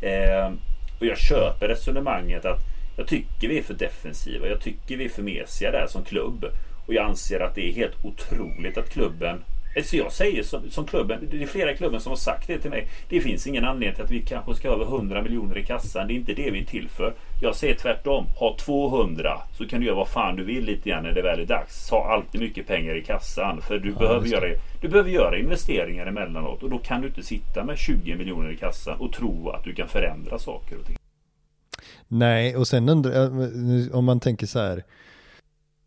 Eh, och jag köper resonemanget att jag tycker vi är för defensiva. Jag tycker vi är för mesiga där som klubb. Och jag anser att det är helt otroligt att klubben så jag säger som, som, klubben, det är flera i klubben som har sagt det till mig. Det finns ingen anledning till att vi kanske ska ha över 100 miljoner i kassan. Det är inte det vi är till för. Jag säger tvärtom. Ha 200 så kan du göra vad fan du vill lite grann när det väl är dags. Ha alltid mycket pengar i kassan. För du, ja, behöver, göra, du behöver göra investeringar emellanåt. Och då kan du inte sitta med 20 miljoner i kassan och tro att du kan förändra saker och ting. Nej, och sen undrar om man tänker så här.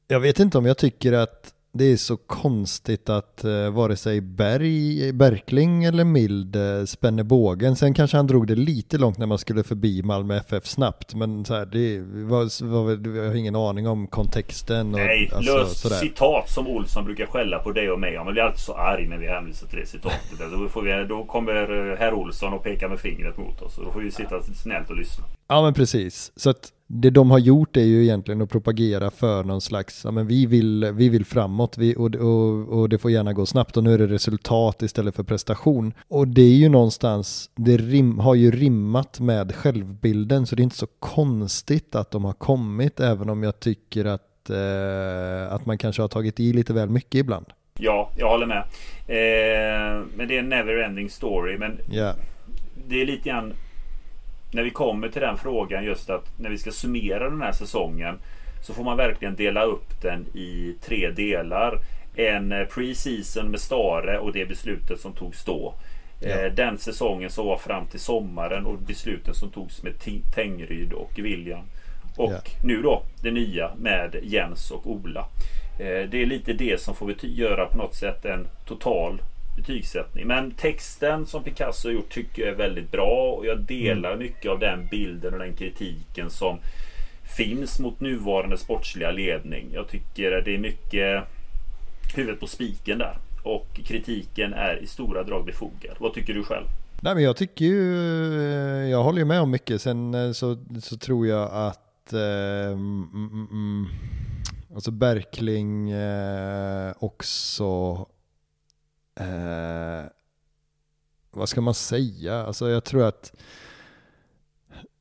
Jag vet inte om jag tycker att det är så konstigt att uh, vare sig Berg, Berkling eller Mild uh, spänner bågen. Sen kanske han drog det lite långt när man skulle förbi Malmö FF snabbt. Men så här, det var, var, jag har ingen aning om kontexten. Och, Nej, alltså, löst sådär. citat som Olsson brukar skälla på dig och mig om. Man blir alltid så arg när vi hänvisar till det citatet. då, får vi, då kommer eh, herr Olsson och pekar med fingret mot oss. Och då får vi sitta snällt och lyssna. Ja men precis. Så att det de har gjort är ju egentligen att propagera för någon slags, ja men vi vill, vi vill framåt vi, och, och, och det får gärna gå snabbt och nu är det resultat istället för prestation. Och det är ju någonstans, det rim, har ju rimmat med självbilden så det är inte så konstigt att de har kommit även om jag tycker att, eh, att man kanske har tagit i lite väl mycket ibland. Ja, jag håller med. Eh, men det är en never ending story. Men yeah. det är lite grann när vi kommer till den frågan just att när vi ska summera den här säsongen så får man verkligen dela upp den i tre delar. En eh, pre-season med Stare och det beslutet som togs då. Ja. Eh, den säsongen som var fram till sommaren och besluten som togs med Tengryd och William. Och ja. nu då det nya med Jens och Ola. Eh, det är lite det som får vi göra på något sätt en total betygssättning. Men texten som Picasso har gjort tycker jag är väldigt bra och jag delar mm. mycket av den bilden och den kritiken som finns mot nuvarande sportsliga ledning. Jag tycker det är mycket huvudet på spiken där och kritiken är i stora drag befogad. Vad tycker du själv? Nej men jag tycker ju, eh, jag håller ju med om mycket. Sen eh, så, så tror jag att eh, mm, mm, mm alltså Berkling eh, också eh, vad ska man säga? Alltså jag tror att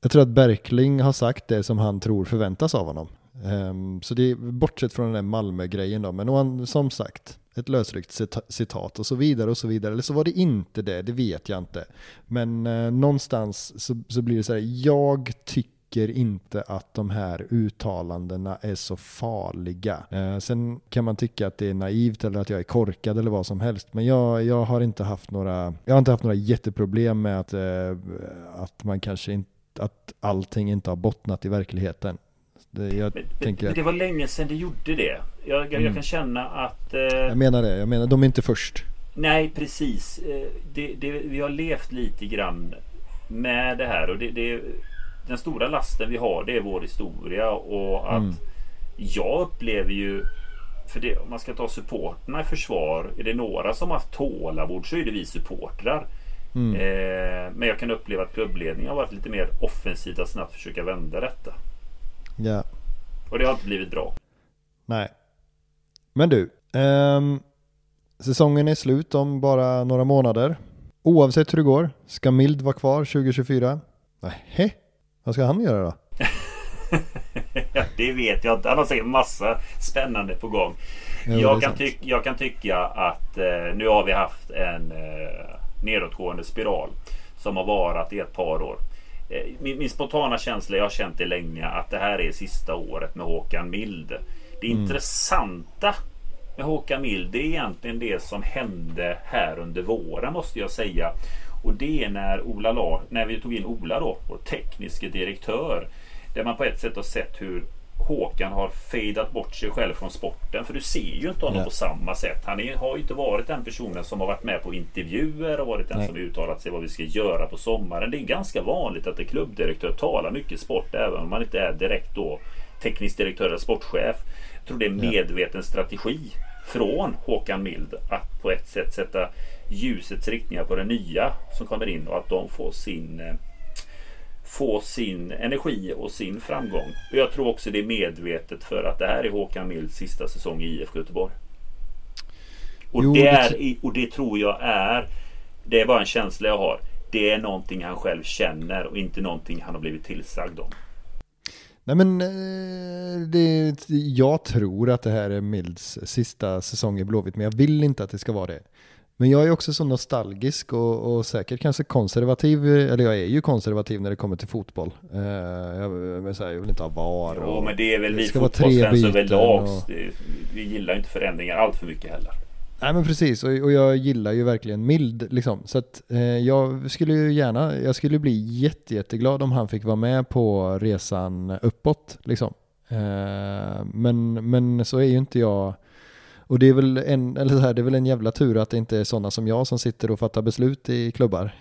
jag tror att Berkling har sagt det som han tror förväntas av honom. Um, så det är bortsett från den där Malmö-grejen då, men han, som sagt, ett lösryckt citat och så vidare och så vidare. Eller så var det inte det, det vet jag inte. Men uh, någonstans så, så blir det så här, jag tycker tycker inte att de här uttalandena är så farliga. Eh, sen kan man tycka att det är naivt eller att jag är korkad eller vad som helst. Men jag, jag har inte haft några, jag har inte haft några jätteproblem med att, eh, att man kanske inte, att allting inte har bottnat i verkligheten. Det, men, det var länge sedan det gjorde det. Jag, jag, mm. jag kan känna att... Eh, jag menar det, jag menar de är inte först. Nej, precis. Eh, det, det, vi har levt lite grann med det här och det den stora lasten vi har det är vår historia och att mm. jag upplever ju för det, om man ska ta supporterna i försvar. Är det några som haft tålamod så är det vi supportrar. Mm. Eh, men jag kan uppleva att klubbledningen har varit lite mer offensiv att snabbt försöka vända detta. Ja. Och det har inte blivit bra. Nej. Men du. Um, säsongen är slut om bara några månader. Oavsett hur det går, ska Mild vara kvar 2024? Nej. Vad ska han göra då? det vet jag inte. Han har säkert massa spännande på gång. Jo, jag, kan tyck, jag kan tycka att eh, nu har vi haft en eh, nedåtgående spiral som har varat i ett par år. Eh, min, min, spontana känsla, jag har känt det länge, att det här är sista året med Håkan Mild. Det mm. intressanta med Håkan Mild, det är egentligen det som hände här under våren måste jag säga. Och det är när Ola Lar, när vi tog in Ola då, vår tekniske direktör. Där man på ett sätt har sett hur Håkan har fejdat bort sig själv från sporten. För du ser ju inte honom ja. på samma sätt. Han är, har ju inte varit den personen som har varit med på intervjuer och varit den Nej. som uttalat sig vad vi ska göra på sommaren. Det är ganska vanligt att en klubbdirektör talar mycket sport även om man inte är direkt då teknisk direktör eller sportchef. Jag tror det är medveten strategi från Håkan Mild att på ett sätt sätta ljusets riktningar på det nya som kommer in och att de får sin eh, få sin energi och sin framgång. Och jag tror också det är medvetet för att det här är Håkan Milds sista säsong i IFK Göteborg. Och, jo, det är, och det tror jag är Det är bara en känsla jag har. Det är någonting han själv känner och inte någonting han har blivit tillsagd om. Nej men eh, det, jag tror att det här är Milds sista säsong i Blåvitt men jag vill inte att det ska vara det. Men jag är också så nostalgisk och, och, säkert kanske konservativ, eller jag är ju konservativ när det kommer till fotboll. Uh, jag, jag, jag vill inte ha VAR. Jo, men det är väl vi fotbollsfans överlag. Och... Vi gillar inte förändringar allt för mycket heller. Nej men precis, och, och jag gillar ju verkligen Mild liksom. Så att eh, jag skulle ju gärna, jag skulle bli jätte, jätteglad om han fick vara med på resan uppåt liksom. Eh, men, men så är ju inte jag och det är väl en, eller här, det är väl en jävla tur att det inte är sådana som jag som sitter och fattar beslut i klubbar.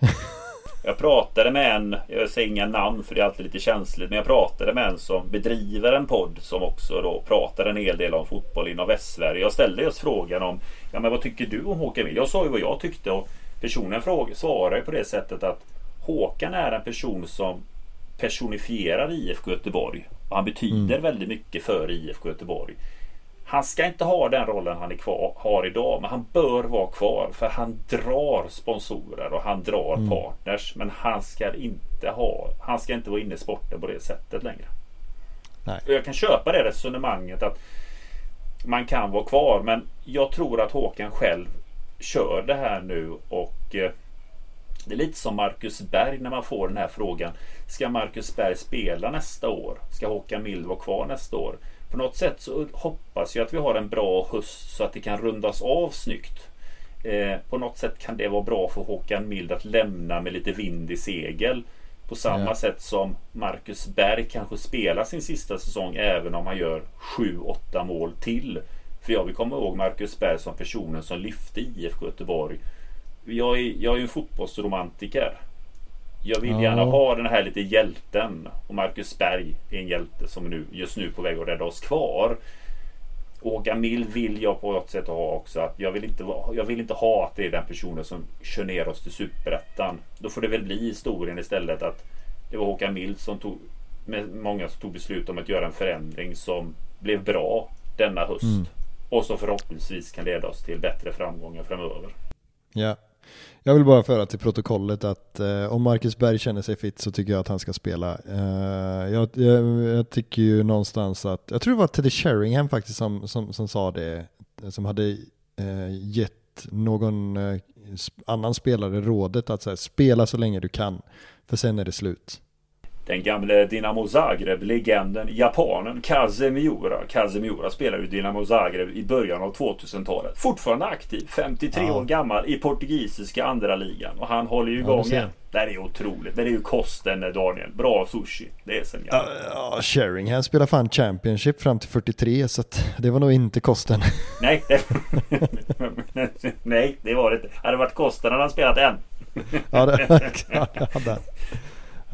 Jag pratade med en, jag säger inga namn för det är alltid lite känsligt, men jag pratade med en som bedriver en podd som också då pratar en hel del om fotboll inom Västsverige. Jag ställde just frågan om, ja men vad tycker du om Håkan Mild? Jag sa ju vad jag tyckte och personen fråga, svarade på det sättet att Håkan är en person som personifierar IFK Göteborg. Och han betyder mm. väldigt mycket för IFK Göteborg. Han ska inte ha den rollen han är kvar, har idag, men han bör vara kvar för han drar sponsorer och han drar mm. partners. Men han ska inte ha, han ska inte vara inne i sporten på det sättet längre. Nej. Jag kan köpa det resonemanget att man kan vara kvar, men jag tror att Håkan själv kör det här nu och eh, det är lite som Marcus Berg när man får den här frågan. Ska Marcus Berg spela nästa år? Ska Håkan Mild vara kvar nästa år? På något sätt så hoppas jag att vi har en bra höst så att det kan rundas av snyggt. Eh, på något sätt kan det vara bra för Håkan Mild att lämna med lite vind i segel. På samma ja. sätt som Marcus Berg kanske spelar sin sista säsong även om han gör 7-8 mål till. För jag vill komma ihåg Marcus Berg som personen som lyfte IFK Göteborg. Jag är, jag är en fotbollsromantiker. Jag vill gärna ha den här lite hjälten. Och Marcus Berg är en hjälte som nu, just nu på väg att rädda oss kvar. Och Gamil vill jag på något sätt ha också. Att jag, vill inte, jag vill inte ha att det är den personen som kör ner oss till superettan. Då får det väl bli historien istället att det var Håkan Mild som tog med många som tog beslut om att göra en förändring som blev bra denna höst. Mm. Och som förhoppningsvis kan leda oss till bättre framgångar framöver. Ja, jag vill bara föra till protokollet att eh, om Marcus Berg känner sig fit så tycker jag att han ska spela. Eh, jag, jag, jag, tycker ju någonstans att, jag tror det var Teddy Sheringham faktiskt som, som, som sa det, som hade eh, gett någon eh, annan spelare rådet att här, spela så länge du kan, för sen är det slut. Den gamle Dinamo Zagreb-legenden, japanen Kazemiura. Kazemiura spelar ju Dinamo Zagreb i början av 2000-talet. Fortfarande aktiv, 53 ja. år gammal i portugisiska andra ligan Och han håller ju igång ja. Det är otroligt. Det är ju kosten Daniel. Bra sushi. Det är sen gammalt. Ja, Sheringham spelar fan Championship fram till 43 så att det var nog inte kosten. Nej, det, nej, det var det inte. Hade det varit kosten hade han spelat en. ja, det hade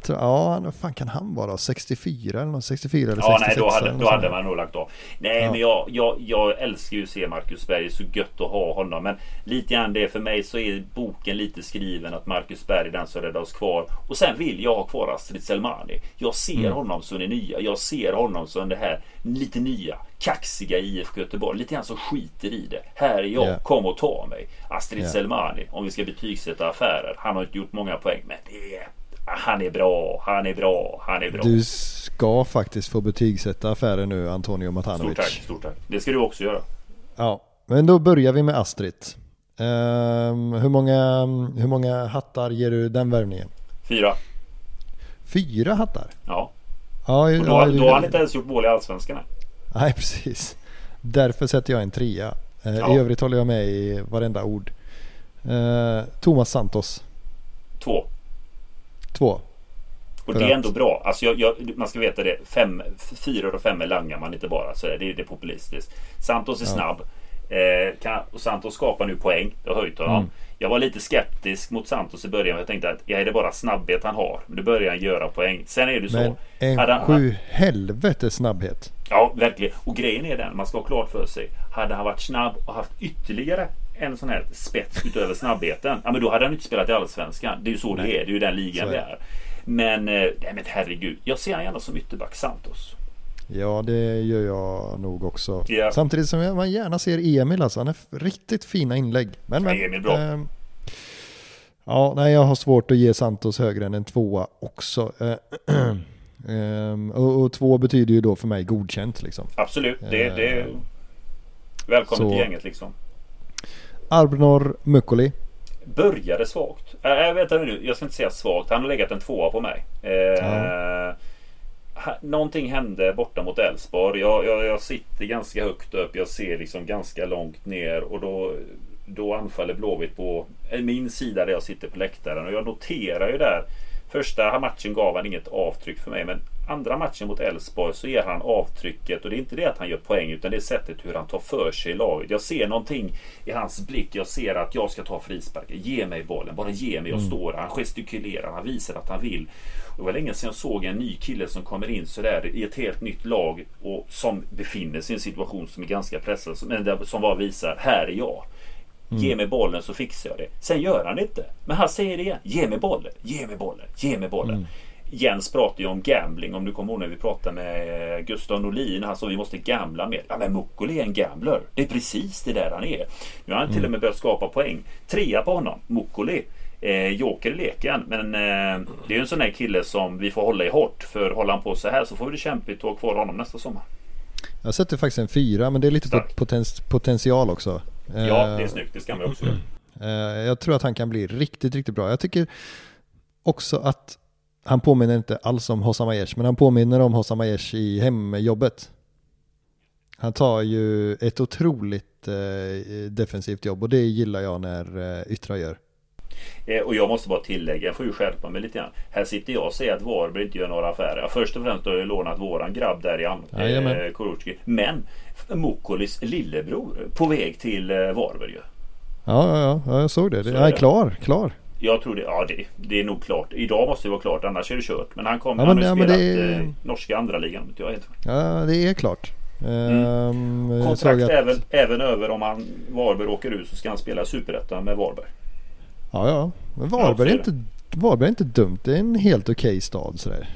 ja, vad fan kan han vara? 64 eller något? 64 eller 66? Ja, nej, då hade, då hade man nog lagt av. Nej, ja. men jag, jag, jag älskar ju att se Marcus Berg. Så gött att ha honom. Men lite grann det för mig så är boken lite skriven att Marcus Berg är den som räddar oss kvar. Och sen vill jag ha kvar Astrid Selmani. Jag ser mm. honom som det nya. Jag ser honom som det här lite nya kaxiga IFK Göteborg. Lite grann som skiter i det. Här är jag, yeah. kom och ta mig. Astrid yeah. Selmani, om vi ska betygsätta affärer. Han har inte gjort många poäng, men det är han är bra, han är bra, han är bra. Du ska faktiskt få betygsätta affären nu Antonio Matanovic. Stort tack, stort tack. Det ska du också göra. Ja, men då börjar vi med Astrid. Um, hur, många, hur många hattar ger du den värvningen? Fyra. Fyra hattar? Ja. ja och då, ja, då har han inte ens gjort mål i Allsvenskan. Nej, precis. Därför sätter jag en trea. Uh, ja. I övrigt håller jag med i varenda ord. Uh, Thomas Santos. Två. Två. Och det är ändå bra. Alltså jag, jag, man ska veta det. Fem, fyra och fem langar man inte bara. Så det, det är populistiskt. Santos är ja. snabb. Eh, kan, och Santos skapar nu poäng. Det har höjt honom. Mm. Jag var lite skeptisk mot Santos i början. Jag tänkte att ja, är det bara snabbhet han har? Men nu börjar han göra poäng. Sen är det så. Men en han, sju helvete snabbhet. Ja, verkligen. Och grejen är den. Man ska ha klart för sig. Hade han varit snabb och haft ytterligare en sån här spets utöver snabbheten. Ja, men då hade han inte spelat i Allsvenskan. Det är ju så Nej. det är. Det är ju den ligan vi är. Men, eh, nej men herregud. Jag ser han gärna som ytterback Santos. Ja, det gör jag nog också. Ja. Samtidigt som man gärna ser Emil alltså. Han är riktigt fina inlägg. Men, men, Ja, Emil bra. ehm, ja, nej, jag har svårt att ge Santos högre än en tvåa också. Eh, ehm, och, och två betyder ju då för mig godkänt liksom. Absolut. Det, det är Eh, välkommen så- till gänget liksom. Arbnor Mukkoli. Började svagt. Äh, vänta nu, jag ska inte säga svagt. Han har legat en tvåa på mig. Eh, ha- Någonting hände borta mot Elfsborg. Jag, jag, jag sitter ganska högt upp. Jag ser liksom ganska långt ner. Och då, då anfaller Blåvitt på eh, min sida där jag sitter på läktaren. Och jag noterar ju där. Första matchen gav han inget avtryck för mig. Men andra matchen mot Elfsborg så ger han avtrycket. Och det är inte det att han gör poäng. Utan det är sättet hur han tar för sig i laget. Jag ser någonting i hans blick. Jag ser att jag ska ta frisparken. Ge mig bollen. Bara ge mig. Jag står där. Han gestikulerar. Han visar att han vill. Och det var länge sedan jag såg en ny kille som kommer in sådär i ett helt nytt lag. Och som befinner sig i en situation som är ganska pressad. Men som bara visar. Här är jag. Ge mig bollen så fixar jag det. Sen gör han det inte. Men han säger det igen. Ge mig bollen. Ge mig bollen. Ge mig bollen. Jens pratar ju om gambling. Om du kommer ihåg när vi pratade med eh, Gustav Norlin. Han sa vi måste gambla mer. Ja men Mukkoli är en gambler. Det är precis det där han är. Nu har han till och med börjat skapa poäng. Trea på honom. Mukkoli. Eh, joker i leken. Men eh, det är ju en sån här kille som vi får hålla i hårt. För håller han på så här så får vi det kämpigt att ha kvar honom nästa sommar. Jag sätter faktiskt en fyra men det är lite på potens- potential också. Ja, det är Eh, snyggt. Det ska man också göra. Eh, Jag tror att han kan bli riktigt, riktigt bra. Jag tycker också att han påminner inte alls om Hossam Aiesh, men han påminner om Hossam Aiesh i hemjobbet. Han tar ju ett otroligt eh, defensivt jobb och det gillar jag när eh, Yttra gör. Eh, Och jag måste bara tillägga, jag får ju skärpa mig lite grann. Här sitter jag och säger att Varberg inte gör några affärer. Först och främst har jag lånat våran grabb där i Jajamän. eh, Kurucki. Men Mukolis lillebror på väg till eh, Varberg ju. Ja, ja, ja, ja, jag såg det. Så är jag är det. klar, klar. Jag tror det, ja det, det är nog klart. Idag måste det vara klart, annars är det kört. Men han kommer, Ja, han men- har ja, spelat är- eh, norska andra ligan. Jag helt. Ja, det är klart. Ehm, jag såg Kontrakt att- även, även över om han Varberg åker ut så ska han spela Superettan med Varberg. Ja, ja. Men Varberg är, inte, Varberg är inte dumt. Det är en helt okej stad sådär.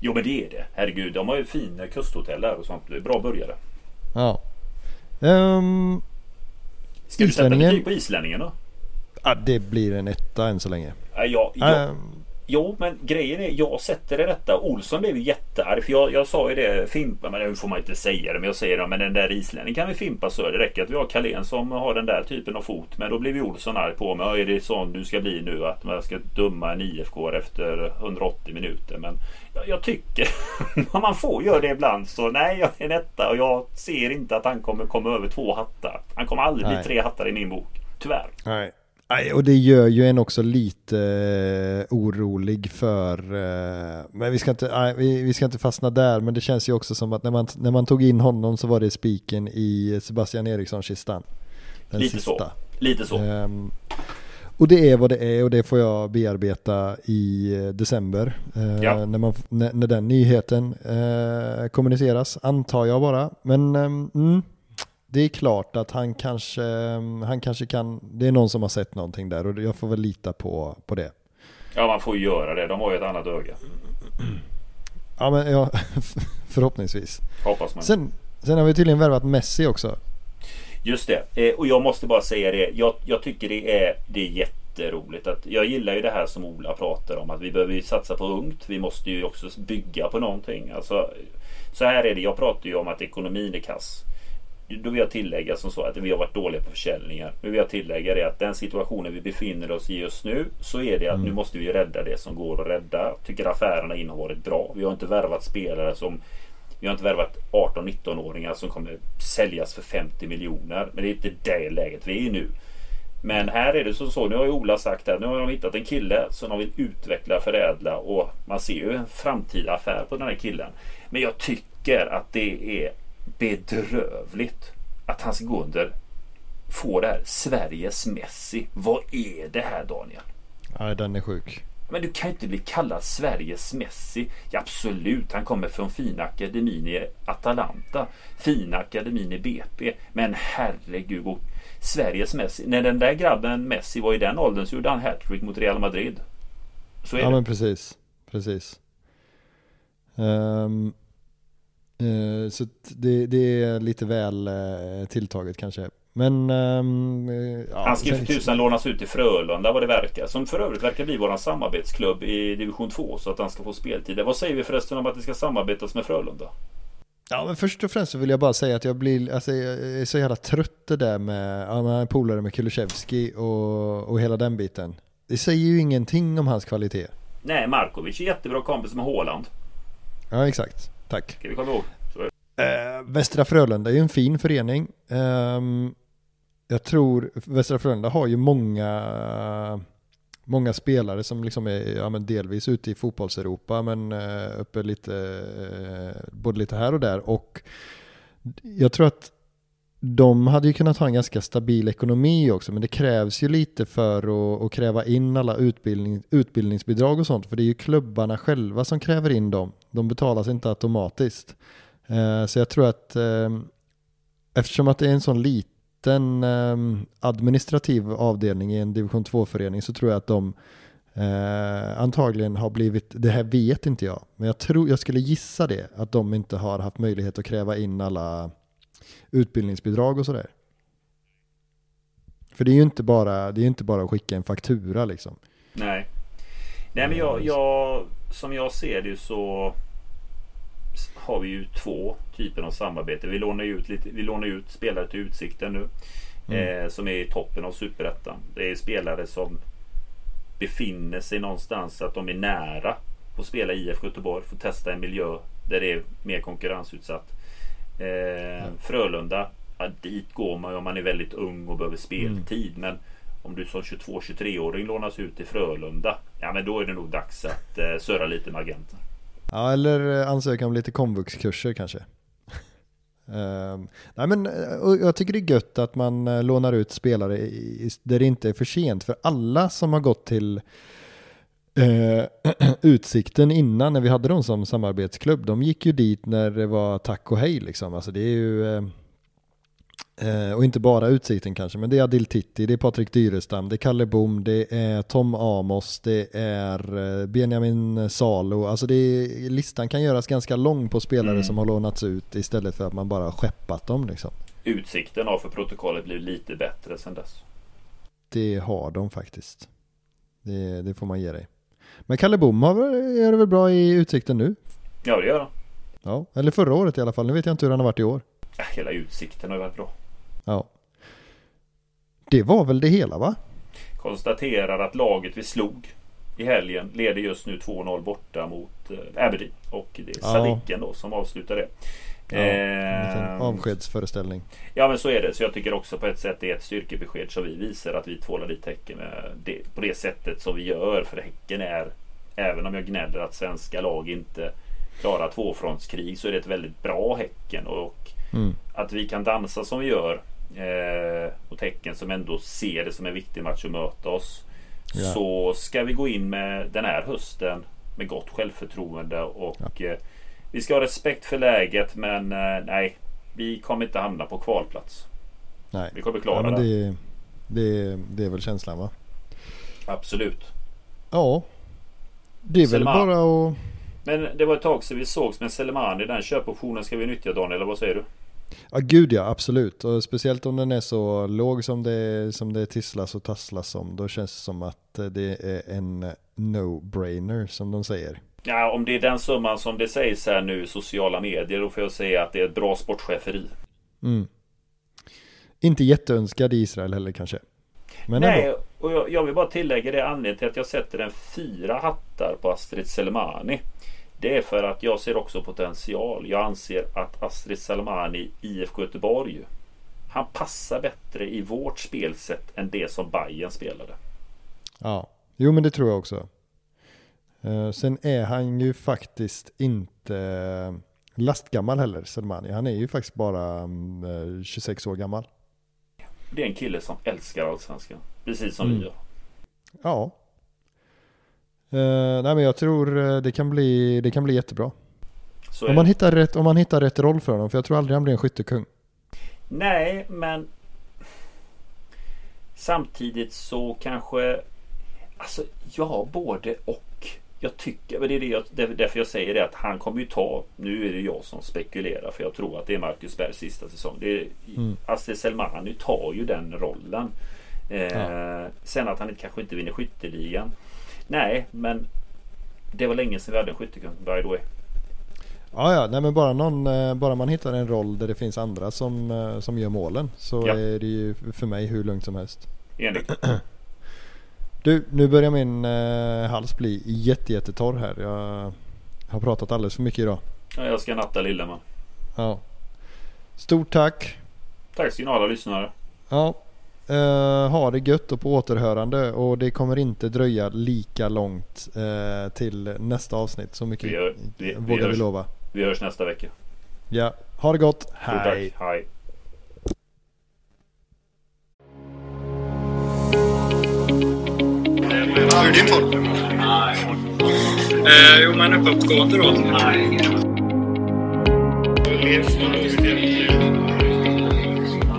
Jo men det är det. Herregud, de har ju fina kusthotell där och sånt. Det är bra börjare. Ja. Ehm, Ska du sätta betyg på islänningen då? Ja, det blir en etta än så länge. Ja, jag, jag, Ehm, Jo, men grejen är jag sätter det detta. Olsson blev ju jättearg. För jag, jag sa ju det, Fimpa, men nu får man inte säga det. Men jag säger det, men den där islänningen kan vi fimpa så. Det räcker att vi har Carlén som har den där typen av fot. Men då blev ju Olsson arg på mig. Är det sån du ska bli nu? Att man ska döma en IFK efter 180 minuter. Men jag, jag tycker, man får göra det ibland. Så nej, jag är en etta och jag ser inte att han kommer komma över två hattar. Han kommer aldrig Nej. bli tre hattar i min bok. Tyvärr. Nej. Och det gör ju en också lite eh, orolig för, eh, men vi ska, inte, vi, ska inte fastna där, men det känns ju också som att när man, när man tog in honom så var det spiken i Sebastian Eriksson-kistan. Den Lite sista. så. Lite så. Ehm, och det är vad det är och det får jag bearbeta i eh, december. eh, Ja. när, man, när, när den nyheten eh, kommuniceras, antar jag bara. Men ehm, mm, det är klart att han kanske, han kanske kan, det är någon som har sett någonting där och jag får väl lita på, på det. Ja, man får ju göra det. De har ju ett annat öga. Ja men ja, förhoppningsvis. Hoppas man. Sen, sen har vi tydligen värvat Messi också. Just det. Eh, och jag måste bara säga det. Jag, jag tycker det är, det är jätteroligt. Att, jag gillar ju det här som Ola pratar om. Att vi behöver ju satsa på ungt. Vi måste ju också bygga på någonting. Alltså, så här är det. Jag pratar ju om att ekonomin är kass. Då vill jag tillägga som så att vi har varit dåliga på försäljningar. Nu vill jag tillägga det att den situationen vi befinner oss i just nu så är det att nu måste vi rädda det som går att rädda. Tycker affärerna in har varit bra. Vi har inte värvat spelare som vi har inte värvat 18-19-åringar som kommer säljas för 50 miljoner. Men det är inte det läget vi är i nu. Men här är det som så. Nu har ju Ola sagt att nu har de hittat en kille som de vill utveckla, förädla och man ser ju en framtida affär på den här killen. Men jag tycker att det är bedrövligt att han ska gå under få det här Sveriges Messi. Vad är det här Daniel? Ja, den är sjuk. Men du kan ju inte bli kallad Sveriges Messi. Ja, absolut, han kommer från fina akademin i Atalanta. Fina akademin i BP. Men herregud, och Sveriges Messi. När den där grabben Messi var i den åldern så gjorde han hattrick mot Real Madrid. Så är Ja det. men precis. precis. Um, så det, det, är lite väl uh, tilltaget kanske. Men... Um, ja, Han ska ju för tusan lånas ut till Frölunda vad det verkar. Som för övrigt verkar bli våran samarbetsklubb i division 2 så att han ska få speltid. Vad säger vi förresten om att det ska samarbetas med Frölunda? Ja men först och främst så vill jag bara säga att jag blir, alltså jag är så jävla trött det där med, ja är polare med Kulusevski och, och hela den biten. Det säger ju ingenting om hans kvalitet. Nej, Markovic är jättebra kompis med Håland. Ja exakt, tack. Ska vi komma ihåg. Eh, Västra Frölunda är ju en fin förening. Eh, jag tror Västra Frölunda har ju många många spelare som liksom är ja, delvis ute i fotbollseuropa men uh, uppe lite, uh, både lite här och där och jag tror att de hade ju kunnat ha en ganska stabil ekonomi också men det krävs ju lite för att, att kräva in alla utbildning, utbildningsbidrag och sånt för det är ju klubbarna själva som kräver in dem. De betalas inte automatiskt. Eh, så jag tror att ehm, eftersom att det är en sån liten eh, administrativ avdelning i en division 2-förening så tror jag att de eh, antagligen har blivit, det här vet inte jag, men jag, tror, jag skulle gissa det, att de inte har haft möjlighet att kräva in alla utbildningsbidrag och sådär. För det är ju inte bara, det är inte bara att skicka en faktura liksom. Nej. Nej men jag, jag som jag ser det så har vi ju två typer av samarbete. Vi lånar ut, lite, vi lånar ut spelare till Utsikten nu. Mm. Eh, som är i toppen av Superettan. Det är spelare som befinner sig någonstans att de är nära på att spela i IF Göteborg. Få testa en miljö där det är mer konkurrensutsatt. Eh. Frölunda, ja, dit går man om man är väldigt ung och behöver speltid. Mm. Men om du som 22-23-åring lånas ut till Frölunda. Ja men då är det nog dags att eh, surra lite med agenten. Ja, eller eh, ansöka om lite komvuxkurser kanske. Uh, nej men uh, jag tycker det är gött att man uh, lånar ut spelare i, där det inte är för sent. För alla som har gått till Utsikten innan när vi hade dem som samarbetsklubb, de gick ju dit när det var tack och hej liksom. Alltså det är ju Eh, och inte bara Utsikten kanske, men det är Adil Titti, det är Patrik Dyrestam, det är Kalle Bom, det är Tom Amos, det är eh, Benjamin Salo. Alltså det är, listan kan göras ganska lång på spelare mm. som har lånats ut istället för att man bara skeppat dem. Liksom. Utsikten har för protokollet blivit lite bättre sedan dess. Det har de faktiskt. Det, det får man ge dig. Men Kalle Bom gör det väl bra i Utsikten nu? Ja, det gör han. Ja, eller förra året i alla fall. Nu vet jag inte hur han har varit i år. Hela Utsikten har ju varit bra. Ja. Det var väl det hela va? Konstaterar att laget vi slog i helgen leder just nu 2-0 borta mot eh, Aberdeen. Och det är Sadiken då som avslutar det. Ja, eh, avskedsföreställning. Ja men så är det. Så jag tycker också på ett sätt det är ett styrkebesked som vi visar att vi tvålar dit Häcken det, på det sättet som vi gör. För Häcken är, även om jag gnäller att svenska lag inte klarar tvåfrontskrig så är det ett väldigt bra Häcken. Och mm. att vi kan dansa som vi gör eh, och tecken som ändå ser det som en viktig match att möta oss. Ja. Så ska vi gå in med den här hösten med gott självförtroende och ja. Eh, vi ska ha respekt för läget men eh, nej, vi kommer inte hamna på kvalplats. Nej, vi kommer klara ja, det. Det, det är väl känslan va? Absolut. Ja. Det är Selman. väl bara att... Men det var ett tag sedan vi sågs med Selemani. Den köpoptionen ska vi nyttja Daniel, eller vad säger du? Ja gud ja, absolut. Och speciellt om den är så låg som det, som det tisslas och tasslas om. Då känns det som att det är en no-brainer som de säger. Ja, om det är den summan som det sägs här nu i sociala medier, då får jag säga att det är ett bra sportcheferi. Mm. Inte jätteönskad i Israel heller kanske. Men Nej, ändå. och jag, jag, vill bara tillägga det anledningen till att jag sätter en fyra hattar på Astrid Selmani. Det är för att jag ser också potential. Jag anser att Astrid Salmani IFK Göteborg han passar bättre i vårt spelsätt än det som Bayern spelade. Ja, jo men det tror jag också. Uh, sen är han ju faktiskt inte lastgammal heller, Selmani. Han är ju faktiskt bara um, uh, 26 år gammal. Det är en kille som älskar allsvenskan. Precis som mm. vi gör. Ja, Uh, nej men jag tror det kan bli, det kan bli jättebra. om, man hittar rätt, om man hittar rätt roll för honom, för jag tror aldrig han blir en skyttekung. Nej, men samtidigt så kanske, alltså ja, både och. Jag tycker, men det är det jag, därför jag säger det att han kommer ju ta, nu är det jag som spekulerar för jag tror att det är Marcus Bergs sista säsong. Det är, mm. Aziz Selmani tar ju den rollen. Eh, ja. Sen att han kanske inte vinner skytteligan. Nej, men det var länge sedan vi hade en skyttekung, by the way. Ja, ja, nej men bara, någon, eh, bara man hittar en roll där det finns andra som, eh, som gör målen så ja. är det ju för mig hur lugnt som helst. Enligt. Du, nu börjar min eh, hals bli jättejättetorr här. Jag har pratat alldeles för mycket idag. Ja, jag ska natta lille man. Ja. Stort tack. Tack ska ni alla lyssnare. Ja. Uh, ha det gött och på återhörande och det kommer inte dröja lika långt uh, till nästa avsnitt. Så mycket vi gör, vi, vågar vi, hörs, vi lova. Vi hörs nästa vecka. Ja, ha det gott. Hej. Hej. Hur är din form? Eh, jo, men uppåtgående då.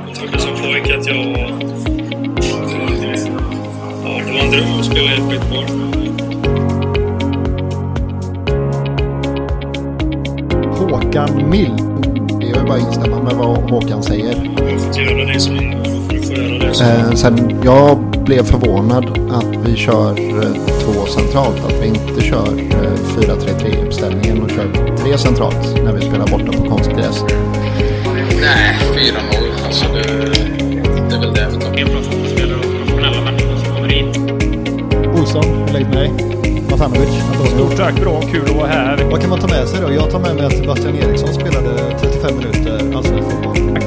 Jag trodde som pojke att jag var... Ja, det var en dröm att spela i ett skitboll. Håkan Mill. Det är ju bara att instämma med vad Håkan säger. Jag har fått göra det som... Eh, sen, jag blev förvånad att vi kör eh, två centralt. Att vi inte kör 4-3-3 eh, uppställningen och kör tre centralt när vi spelar borta på konstgräs. Nej, 4-0. Alltså det, det är väl det vi tar. En bra fotbollsspelare och professionella människor som kommer in. Olsson, lägg mig. Matanovic, Stort tack, bra, kul att vara här. Vad kan man ta med sig då? Jag tar med mig att Sebastian Eriksson spelade 35 minuter allsvensk fotboll.